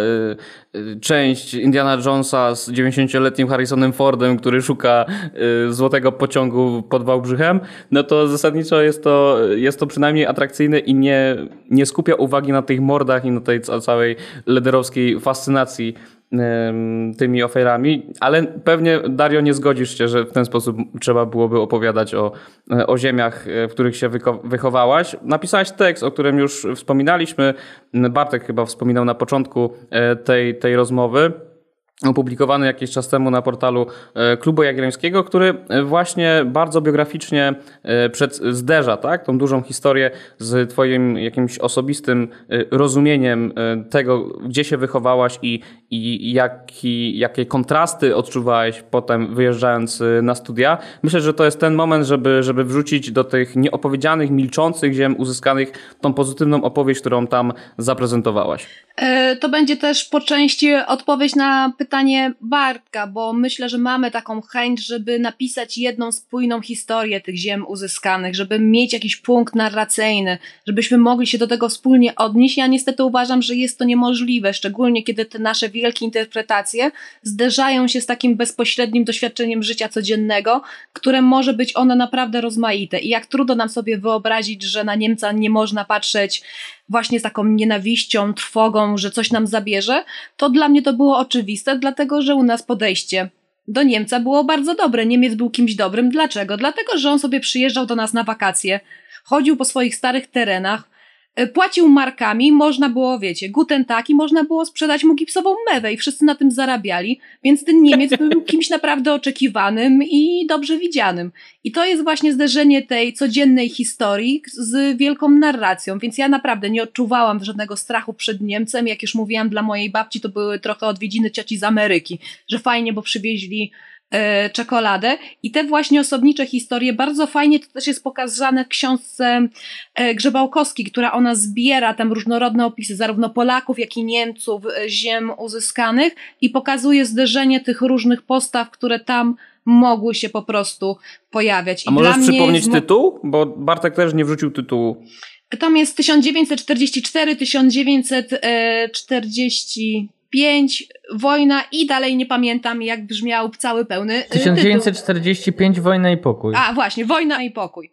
y, y, część Indiana Jonesa z 90-letnim Harrisonem Fordem, który szuka y, złotego pociągu pod Wałbrzychem, no to zasadniczo jest to, jest to przynajmniej atrakcyjne i nie, nie skupia uwagi na tych mordach i na tej całej lederowskiej fascynacji tymi oferami, ale pewnie Dario nie zgodzisz się, że w ten sposób trzeba byłoby opowiadać o, o ziemiach, e, w których się wychowałaś. Napisałeś tekst, o którym już wspominaliśmy. Bartek chyba wspominał na początku e, tej, tej rozmowy. Opublikowany jakiś czas temu na portalu e, Klubu Jagiellońskiego, który e, właśnie bardzo biograficznie e, przed, zderza tak, tą dużą historię z twoim jakimś osobistym rozumieniem tego, gdzie się wychowałaś i, i jaki, jakie kontrasty odczuwałeś potem wyjeżdżając na studia. Myślę, że to jest ten moment, żeby, żeby wrzucić do tych nieopowiedzianych, milczących ziem uzyskanych tą pozytywną opowieść, którą tam zaprezentowałaś. To będzie też po części odpowiedź na pytanie, pytanie Bartka, bo myślę, że mamy taką chęć, żeby napisać jedną spójną historię tych ziem uzyskanych, żeby mieć jakiś punkt narracyjny, żebyśmy mogli się do tego wspólnie odnieść. Ja niestety uważam, że jest to niemożliwe, szczególnie kiedy te nasze wielkie interpretacje zderzają się z takim bezpośrednim doświadczeniem życia codziennego, które może być ono naprawdę rozmaite. I jak trudno nam sobie wyobrazić, że na Niemca nie można patrzeć właśnie z taką nienawiścią, trwogą, że coś nam zabierze, to dla mnie to było oczywiste, dlatego że u nas podejście do Niemca było bardzo dobre. Niemiec był kimś dobrym. Dlaczego? Dlatego, że on sobie przyjeżdżał do nas na wakacje, chodził po swoich starych terenach, płacił markami, można było, wiecie, guten tak i można było sprzedać mu gipsową mewę i wszyscy na tym zarabiali, więc ten Niemiec był kimś naprawdę oczekiwanym i dobrze widzianym. I to jest właśnie zderzenie tej codziennej historii z wielką narracją, więc ja naprawdę nie odczuwałam żadnego strachu przed Niemcem, jak już mówiłam, dla mojej babci to były trochę odwiedziny cioci z Ameryki, że fajnie, bo przywieźli e, czekoladę. I te właśnie osobnicze historie, bardzo fajnie to też jest pokazane w książce e, Grzebałkowskiej, która ona zbiera tam różnorodne opisy zarówno Polaków, jak i Niemców, e, ziem uzyskanych i pokazuje zderzenie tych różnych postaw, które tam mogły się po prostu pojawiać. I A możesz przypomnieć jest... tytuł? Bo Bartek też nie wrzucił tytułu. Tam jest 1944, 1940 5, wojna i dalej nie pamiętam, jak brzmiał cały pełny. 1945 tytuł. Wojna i pokój. A, właśnie, Wojna i pokój.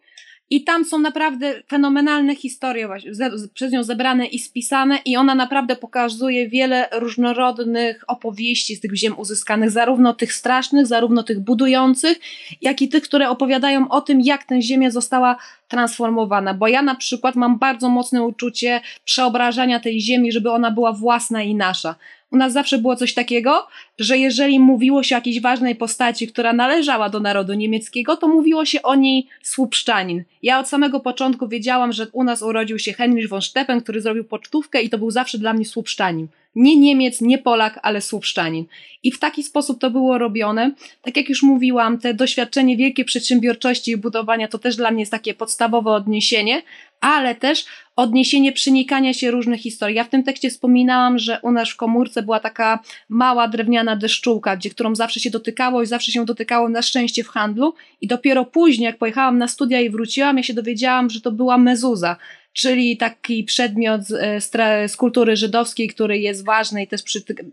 I tam są naprawdę fenomenalne historie, właśnie, przez nią zebrane i spisane, i ona naprawdę pokazuje wiele różnorodnych opowieści z tych ziem uzyskanych, zarówno tych strasznych, zarówno tych budujących, jak i tych, które opowiadają o tym, jak tę ziemię została transformowana. Bo ja na przykład mam bardzo mocne uczucie przeobrażania tej ziemi, żeby ona była własna i nasza u nas zawsze było coś takiego, że jeżeli mówiło się o jakiejś ważnej postaci, która należała do narodu niemieckiego, to mówiło się o niej Słupszczanin. Ja od samego początku wiedziałam, że u nas urodził się Henryk von Steppen, który zrobił pocztówkę i to był zawsze dla mnie Słupszczanin. Nie Niemiec, nie Polak, ale Słupszczanin. I w taki sposób to było robione. Tak jak już mówiłam, te doświadczenie wielkiej przedsiębiorczości i budowania to też dla mnie jest takie podstawowe odniesienie, ale też odniesienie przenikania się różnych historii. Ja w tym tekście wspominałam, że u nas w komórce była taka mała drewniana deszczułka, gdzie którą zawsze się dotykało i zawsze się dotykało na szczęście w handlu i dopiero później, jak pojechałam na studia i wróciłam, ja się dowiedziałam, że to była mezuza, czyli taki przedmiot z, z kultury żydowskiej, który jest ważny i też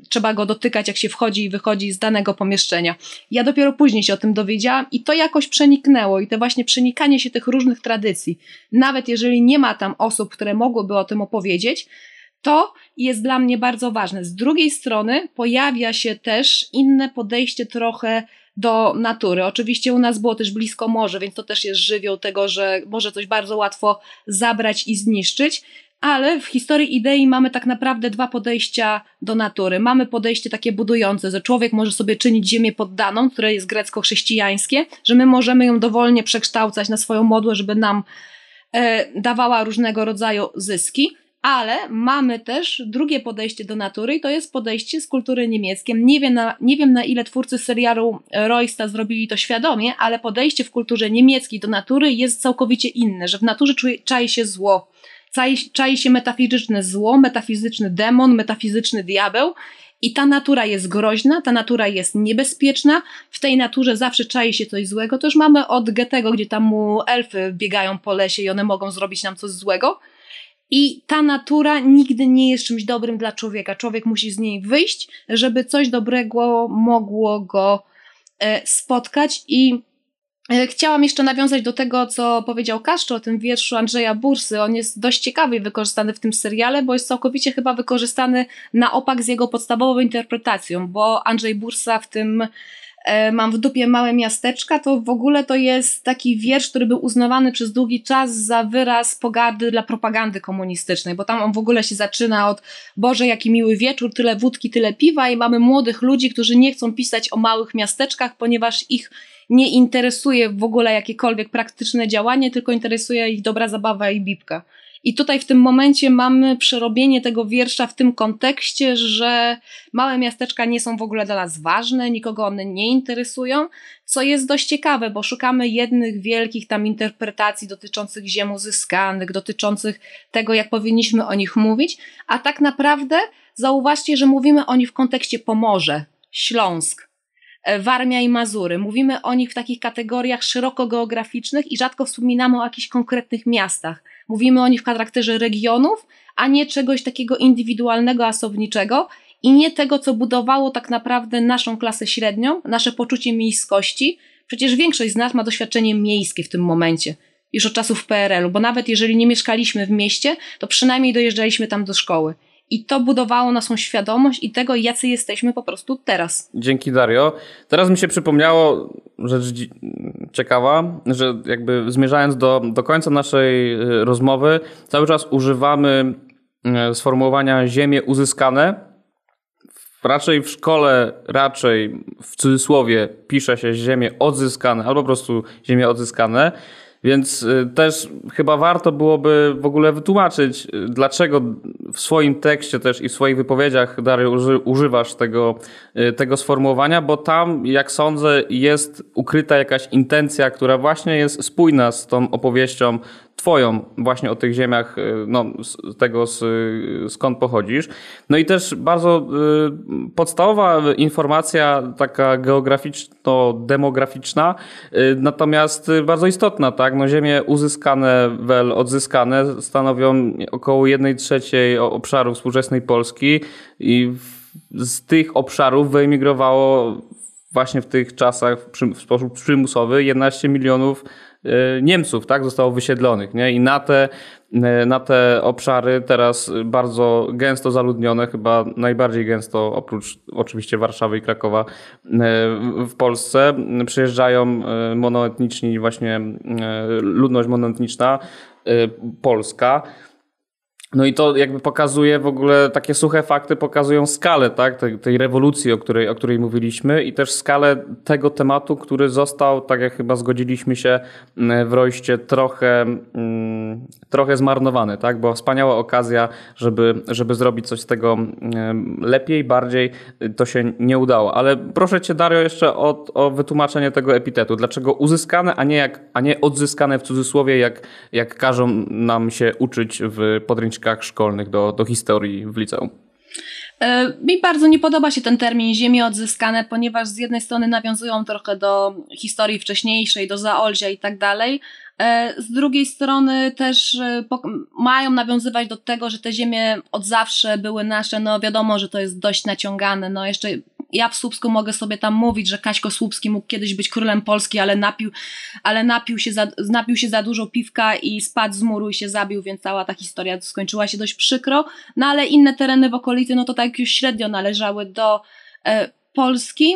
trzeba go dotykać, jak się wchodzi i wychodzi z danego pomieszczenia. Ja dopiero później się o tym dowiedziałam i to jakoś przeniknęło i to właśnie przenikanie się tych różnych tradycji, nawet jeżeli nie ma tam osób, które mogłyby o tym opowiedzieć, to jest dla mnie bardzo ważne. Z drugiej strony pojawia się też inne podejście trochę do natury. Oczywiście u nas było też blisko morze, więc to też jest żywioł tego, że może coś bardzo łatwo zabrać i zniszczyć. Ale w historii idei mamy tak naprawdę dwa podejścia do natury. Mamy podejście takie budujące, że człowiek może sobie czynić ziemię poddaną, które jest grecko-chrześcijańskie, że my możemy ją dowolnie przekształcać na swoją modłę, żeby nam e, dawała różnego rodzaju zyski ale mamy też drugie podejście do natury i to jest podejście z kultury niemieckiej. Nie wiem na, nie wiem na ile twórcy serialu Roysta zrobili to świadomie, ale podejście w kulturze niemieckiej do natury jest całkowicie inne, że w naturze czuje, czai się zło, czai, czai się metafizyczne zło, metafizyczny demon, metafizyczny diabeł i ta natura jest groźna, ta natura jest niebezpieczna, w tej naturze zawsze czai się coś złego. To już mamy od Goethego, gdzie tam mu elfy biegają po lesie i one mogą zrobić nam coś złego. I ta natura nigdy nie jest czymś dobrym dla człowieka. Człowiek musi z niej wyjść, żeby coś dobrego mogło go e, spotkać. I e, Chciałam jeszcze nawiązać do tego, co powiedział Kaszczo o tym wierszu Andrzeja Bursy. On jest dość ciekawy i wykorzystany w tym seriale, bo jest całkowicie chyba wykorzystany na opak z jego podstawową interpretacją, bo Andrzej Bursa w tym mam w dupie małe miasteczka, to w ogóle to jest taki wiersz, który był uznawany przez długi czas za wyraz pogardy dla propagandy komunistycznej, bo tam on w ogóle się zaczyna od Boże, jaki miły wieczór, tyle wódki, tyle piwa i mamy młodych ludzi, którzy nie chcą pisać o małych miasteczkach, ponieważ ich nie interesuje w ogóle jakiekolwiek praktyczne działanie, tylko interesuje ich dobra zabawa i bibka. I tutaj w tym momencie mamy przerobienie tego wiersza w tym kontekście, że małe miasteczka nie są w ogóle dla nas ważne, nikogo one nie interesują, co jest dość ciekawe, bo szukamy jednych wielkich tam interpretacji dotyczących ziem uzyskanych, dotyczących tego, jak powinniśmy o nich mówić, a tak naprawdę zauważcie, że mówimy o nich w kontekście Pomorze, Śląsk, E, Warmia i Mazury. Mówimy o nich w takich kategoriach szeroko geograficznych i rzadko wspominamy o jakichś konkretnych miastach. Mówimy o nich w charakterze regionów, a nie czegoś takiego indywidualnego, asobniczego i nie tego, co budowało tak naprawdę naszą klasę średnią, nasze poczucie miejskości. Przecież większość z nas ma doświadczenie miejskie w tym momencie, już od czasów PRL-u, bo nawet jeżeli nie mieszkaliśmy w mieście, to przynajmniej dojeżdżaliśmy tam do szkoły. I to budowało naszą świadomość i tego, jacy jesteśmy po prostu teraz. Dzięki Dario. Teraz mi się przypomniało rzecz ciekawa, że jakby zmierzając do, do końca naszej y, rozmowy, cały czas używamy y, sformułowania ziemie uzyskane. Raczej w szkole, raczej w cudzysłowie pisze się ziemie odzyskane albo po prostu ziemie odzyskane. Więc y, też chyba warto byłoby w ogóle wytłumaczyć, y, dlaczego w swoim tekście też i w swoich wypowiedziach, Dario, używasz tego, y, tego sformułowania, bo tam, jak sądzę, jest ukryta jakaś intencja, która właśnie jest spójna z tą opowieścią twoją właśnie o tych ziemiach, no, z tego z, skąd pochodzisz. No i też bardzo y, podstawowa informacja taka geograficzno-demograficzna, y, natomiast bardzo istotna, tak? No ziemie uzyskane, wel odzyskane stanowią około 1 trzeciej obszaru współczesnej Polski i z tych obszarów wyemigrowało właśnie w tych czasach w sposób przymusowy 11 milionów Niemców, tak, zostało wysiedlonych, nie? I na te, e, na te obszary teraz bardzo gęsto zaludnione, chyba najbardziej gęsto, oprócz oczywiście Warszawy i Krakowa e, w Polsce, przyjeżdżają monoetniczni właśnie ludność monoetniczna polska. No i to jakby pokazuje w ogóle, takie suche fakty pokazują skalę tak, tej, tej rewolucji, o której, o której mówiliśmy i też skalę tego tematu, który został, tak jak chyba zgodziliśmy się mm, w Rojście, trochę, mm, trochę zmarnowany. Tak? Była wspaniała okazja, żeby, żeby zrobić coś z tego mm, lepiej, bardziej. To się nie udało. Ale proszę Cię Dario jeszcze o, o wytłumaczenie tego epitetu. Dlaczego uzyskane, a nie, jak, a nie odzyskane w cudzysłowie, jak, jak każą nam się uczyć w podręcznikach szkolnych do, do historii w liceum? E, mi bardzo nie podoba się ten termin ziemie odzyskane, ponieważ z jednej strony nawiązują trochę do historii wcześniejszej, do Zaolzia i tak dalej, e, z drugiej strony też e, mają nawiązywać do tego, że te ziemie od zawsze były nasze. No wiadomo, że to jest dość naciągane. No jeszcze ja w Słupsku mogę sobie tam mówić, że Kaśko Słupski mógł kiedyś być królem Polski, ale napił, ale napił, się za, napił się za dużo piwka i spadł z muru i się zabił, więc cała ta historia skończyła się dość przykro. No ale inne tereny w okolicy, no to tak już średnio należały do e, Polski.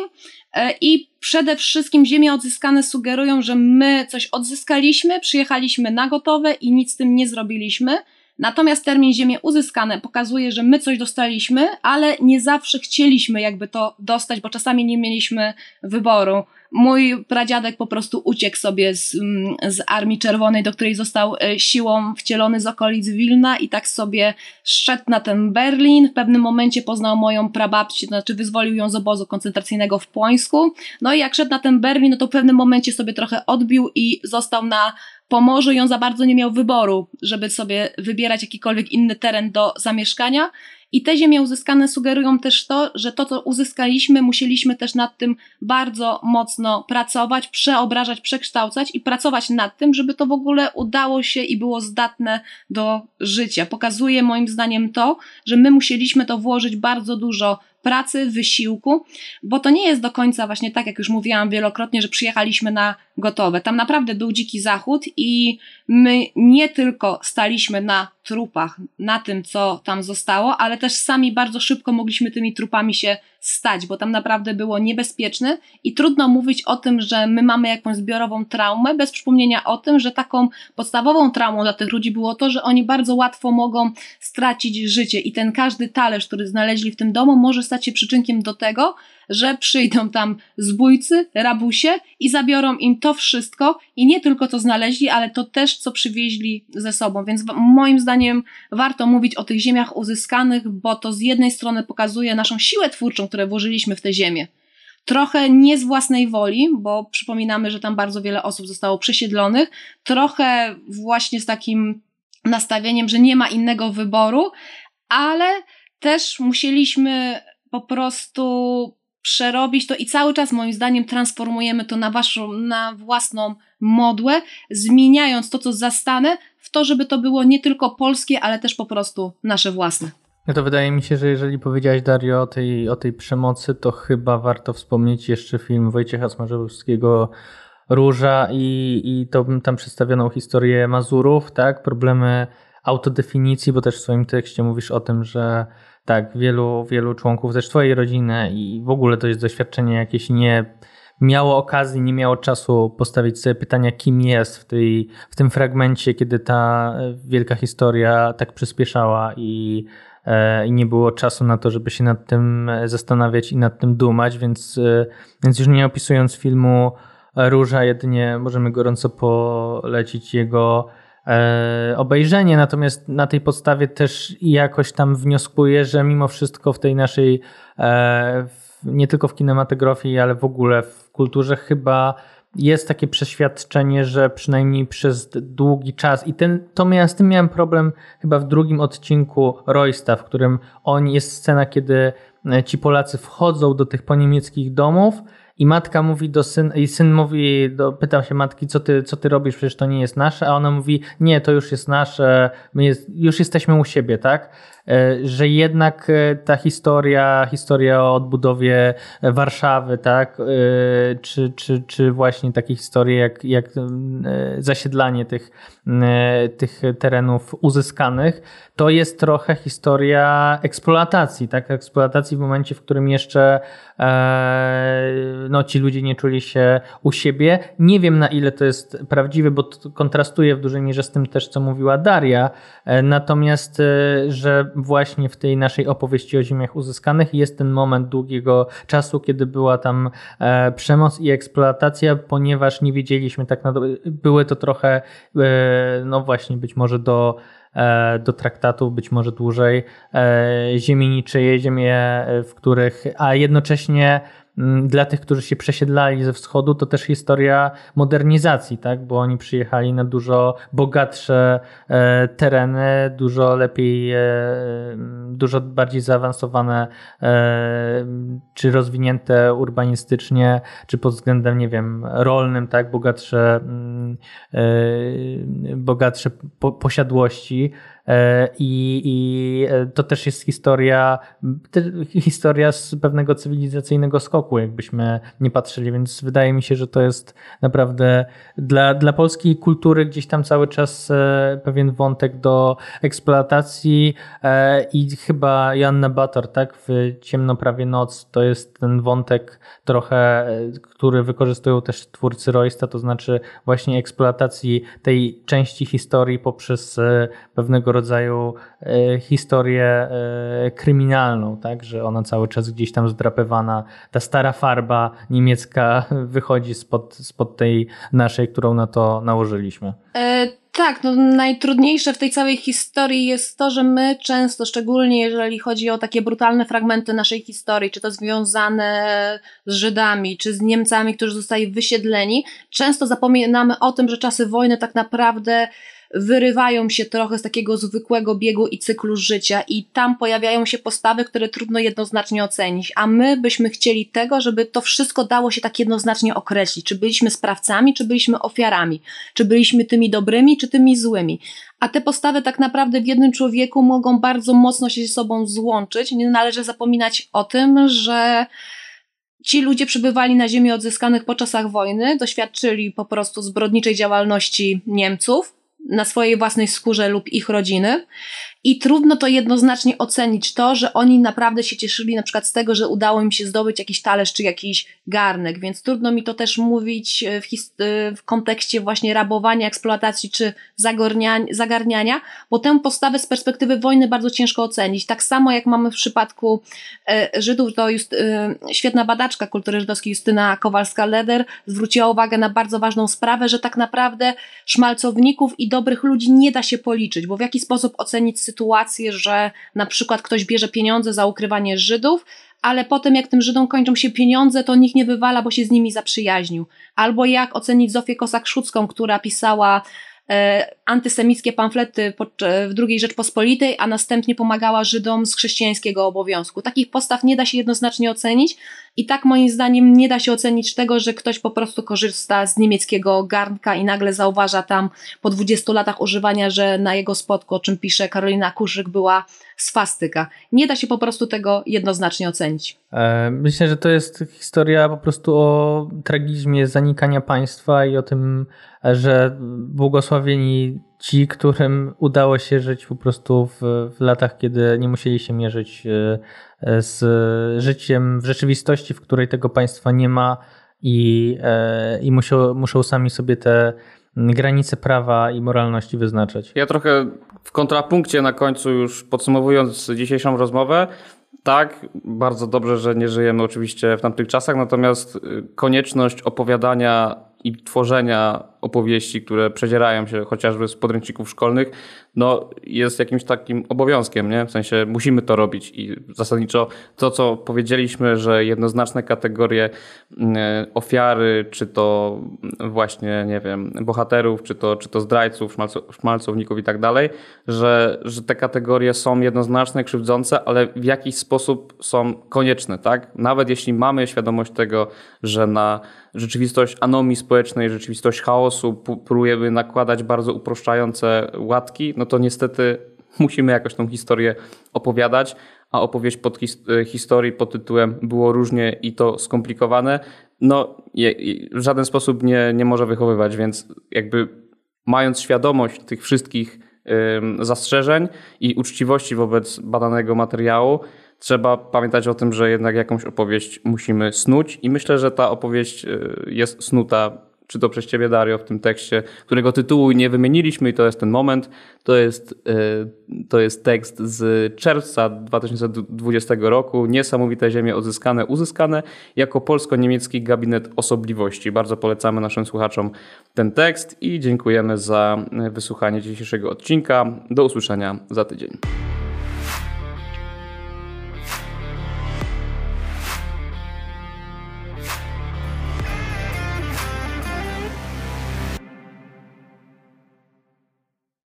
E, I przede wszystkim ziemie odzyskane sugerują, że my coś odzyskaliśmy, przyjechaliśmy na gotowe i nic z tym nie zrobiliśmy. Natomiast termin ziemie uzyskane pokazuje, że my coś dostaliśmy, ale nie zawsze chcieliśmy jakby to dostać, bo czasami nie mieliśmy wyboru. Mój pradziadek po prostu uciekł sobie z, mm, z Armii Czerwonej, do której został e, siłą wcielony z okolic Wilna i tak sobie szedł na ten Berlin. W pewnym momencie poznał moją prababcię, to znaczy wyzwolił ją z obozu koncentracyjnego w Płońsku. No i jak szedł na ten Berlin, no to w pewnym momencie sobie trochę odbił i został na Pomorzu on za bardzo nie miał wyboru, żeby sobie wybierać jakikolwiek inny teren do zamieszkania. I te ziemie uzyskane sugerują też to, że to, co uzyskaliśmy, musieliśmy też nad tym bardzo mocno pracować, przeobrażać, przekształcać i pracować nad tym, żeby to w ogóle udało się i było zdatne do życia. Pokazuje moim zdaniem to, że my musieliśmy to włożyć bardzo dużo pracy, wysiłku, bo to nie jest do końca właśnie tak, jak już mówiłam wielokrotnie, że przyjechaliśmy na gotowe. Tam naprawdę był dziki zachód i my nie tylko staliśmy na trupach, na tym, co tam zostało, ale też sami bardzo szybko mogliśmy tymi trupami się stać, bo tam naprawdę było niebezpieczne i trudno mówić o tym, że my mamy jakąś zbiorową traumę, bez przypomnienia o tym, że taką podstawową traumą dla tych ludzi było to, że oni bardzo łatwo mogą stracić życie i ten każdy talerz, który znaleźli w tym domu, może stać się przyczynkiem do tego, że przyjdą tam zbójcy, rabusie i zabiorą im to wszystko i nie tylko co znaleźli, ale to też co przywieźli ze sobą. Więc moim zdaniem warto mówić o tych ziemiach uzyskanych, bo to z jednej strony pokazuje naszą siłę twórczą, które włożyliśmy w te ziemię. Trochę nie z własnej woli, bo przypominamy, że tam bardzo wiele osób zostało przesiedlonych, trochę właśnie z takim nastawieniem, że nie ma innego wyboru, ale też musieliśmy po prostu przerobić to i cały czas moim zdaniem transformujemy to na waszą, na własną modłę, zmieniając to, co zastane, w to, żeby to było nie tylko polskie, ale też po prostu nasze własne. No to wydaje mi się, że jeżeli powiedziałaś Dario o tej, o tej przemocy, to chyba warto wspomnieć jeszcze film Wojciecha Smarzowskiego Róża i, i to tam przedstawioną historię Mazurów, tak? Problemy autodefinicji, bo też w swoim tekście mówisz o tym, że tak, wielu, wielu członków też twojej rodziny i w ogóle to jest doświadczenie jakieś nie miało okazji, nie miało czasu postawić sobie pytania, kim jest w, tej, w tym fragmencie, kiedy ta wielka historia tak przyspieszała i, e, i nie było czasu na to, żeby się nad tym zastanawiać i nad tym dumać, więc, e, więc już nie opisując filmu Róża, jedynie możemy gorąco polecić jego E, obejrzenie, natomiast na tej podstawie też jakoś tam wnioskuję, że mimo wszystko w tej naszej, e, nie tylko w kinematografii, ale w ogóle w kulturze chyba jest takie przeświadczenie, że przynajmniej przez długi czas i ten, to miałem, z tym miałem problem chyba w drugim odcinku Roysta, w którym on jest scena, kiedy ci Polacy wchodzą do tych poniemieckich domów i matka mówi do syna, i syn mówi, do, pytam się matki, co ty, co ty robisz, przecież to nie jest nasze, a ona mówi, nie, to już jest nasze, my jest, już jesteśmy u siebie, tak? E, że jednak e, ta historia, historia o odbudowie Warszawy, tak? E, czy, czy, czy właśnie takie historie jak, jak zasiedlanie tych, tych terenów uzyskanych, to jest trochę historia eksploatacji, tak? Eksploatacji w momencie, w którym jeszcze no, ci ludzie nie czuli się u siebie. Nie wiem na ile to jest prawdziwe, bo to kontrastuje w dużej mierze z tym też, co mówiła Daria. Natomiast, że właśnie w tej naszej opowieści o ziemiach uzyskanych jest ten moment długiego czasu, kiedy była tam e, przemoc i eksploatacja, ponieważ nie wiedzieliśmy tak na były to trochę, e, no właśnie, być może do e, do traktatów, być może dłużej, ziemi niczyje, ziemie, w których, a jednocześnie dla tych, którzy się przesiedlali ze wschodu, to też historia modernizacji, tak? bo oni przyjechali na dużo bogatsze e, tereny, dużo lepiej, e, dużo bardziej zaawansowane, e, czy rozwinięte urbanistycznie, czy pod względem, nie wiem, rolnym, tak? bogatsze, mm, bogatsze posiadłości. E, I, I e, to też jest historia, historia z pewnego cywilizacyjnego skoku, jakbyśmy nie patrzyli, więc wydaje mi się, że to jest naprawdę dla, dla polskiej kultury gdzieś tam cały czas e, pewien wątek do eksploatacji. I chyba Janna Bator, tak, w Ciemno prawie noc, to jest ten wątek trochę, który wykorzystują też twórcy Roysta, to znaczy właśnie eksploatacji tej części historii poprzez pewnego rodzaju e, historię e, kryminalną, tak, że ona cały czas gdzieś tam zdrapywana, ta stara farba niemiecka wychodzi spod, spod tej naszej, którą na to nałożyliśmy. E, tak, no najtrudniejsze w tej całej historii jest to, że my często, szczególnie jeżeli chodzi o takie brutalne fragmenty naszej historii, czy to związane z Żydami, czy z Niemcami, którzy zostali wysiedleni, często zapominamy o tym, że czasy wojny tak naprawdę wyrywają się trochę z takiego zwykłego biegu i cyklu życia i tam pojawiają się postawy, które trudno jednoznacznie ocenić, a my byśmy chcieli tego, żeby to wszystko dało się tak jednoznacznie określić, czy byliśmy sprawcami, czy byliśmy ofiarami, czy byliśmy tymi dobrymi, czy tymi złymi. A te postawy tak naprawdę w jednym człowieku mogą bardzo mocno się ze sobą złączyć. Nie należy zapominać o tym, że ci ludzie przybywali na ziemi odzyskanych po czasach wojny, doświadczyli po prostu zbrodniczej działalności Niemców na swojej własnej skórze lub ich rodziny i trudno to jednoznacznie ocenić to, że oni naprawdę się cieszyli na przykład z tego, że udało im się zdobyć jakiś talerz czy jakiś garnek, więc trudno mi to też mówić w, e, w kontekście właśnie rabowania, eksploatacji czy zagarniania, bo tę postawę z perspektywy wojny bardzo ciężko ocenić. Tak samo jak mamy w przypadku e, Żydów, to just, e, świetna badaczka kultury żydowskiej Justyna Kowalska-Leder zwróciła uwagę na bardzo ważną sprawę, że tak naprawdę szmalcowników i dobrych ludzi nie da się policzyć, bo w jaki sposób ocenić sytuację, że na przykład ktoś bierze pieniądze za ukrywanie Żydów, ale potem jak tym Żydom kończą się pieniądze, to nikt nie wywala, bo się z nimi zaprzyjaźnił. Albo jak ocenić Zofię Kosak-Szucką, która pisała e, antysemickie pamflety w II Rzeczpospolitej, a następnie pomagała Żydom z chrześcijańskiego obowiązku. Takich postaw nie da się jednoznacznie ocenić i tak moim zdaniem nie da się ocenić tego, że ktoś po prostu korzysta z niemieckiego garnka i nagle zauważa tam po 20 latach używania, że na jego spotku, o czym pisze Karolina Kurzyk, była swastyka. Nie da się po prostu tego jednoznacznie ocenić. E, myślę, że to jest historia po prostu o tragizmie zanikania państwa i o tym, że błogosławieni ci, którym udało się żyć po prostu w, w latach, kiedy nie musieli się mierzyć e, z życiem w rzeczywistości, w której tego państwa nie ma i, e, i muszą, muszą sami sobie te granice prawa i moralności wyznaczać. Ja trochę w kontrapunkcie na końcu już podsumowując dzisiejszą rozmowę, tak, bardzo dobrze, że nie żyjemy oczywiście w tamtych czasach, natomiast y, konieczność opowiadania i tworzenia opowieści, które przedzierają się chociażby z podręczników szkolnych, no jest jakimś takim obowiązkiem, nie? W sensie musimy to robić i zasadniczo to, co powiedzieliśmy, że jednoznaczne kategorie mm, ofiary, czy to właśnie, nie wiem, bohaterów, czy to, czy to zdrajców, szmalcowników i tak dalej, że, że te kategorie są jednoznaczne, krzywdzące, ale w jakiś sposób są konieczne, tak? Nawet jeśli mamy świadomość tego, że na rzeczywistość anomii społecznej, rzeczywistość chaosu próbujemy nakładać bardzo uproszczające łatki, no to niestety musimy jakoś tą historię opowiadać, a opowieść pod his e, historii pod tytułem było różnie i to skomplikowane, no je, w żaden sposób nie, nie może wychowywać, więc jakby mając świadomość tych wszystkich zastrzeżeń i uczciwości wobec badanego materiału, trzeba pamiętać o tym, że jednak jakąś opowieść musimy snuć i myślę, że ta opowieść y, jest snuta czy to przez ciebie, Dario, w tym tekście, którego tytułu nie wymieniliśmy i to jest ten moment. To jest, y, to jest tekst z czerwca 2020 roku. Niesamowite ziemie odzyskane, uzyskane jako polsko-niemiecki gabinet osobliwości. Bardzo polecamy naszym słuchaczom ten tekst i dziękujemy za wysłuchanie dzisiejszego odcinka. Do usłyszenia za tydzień.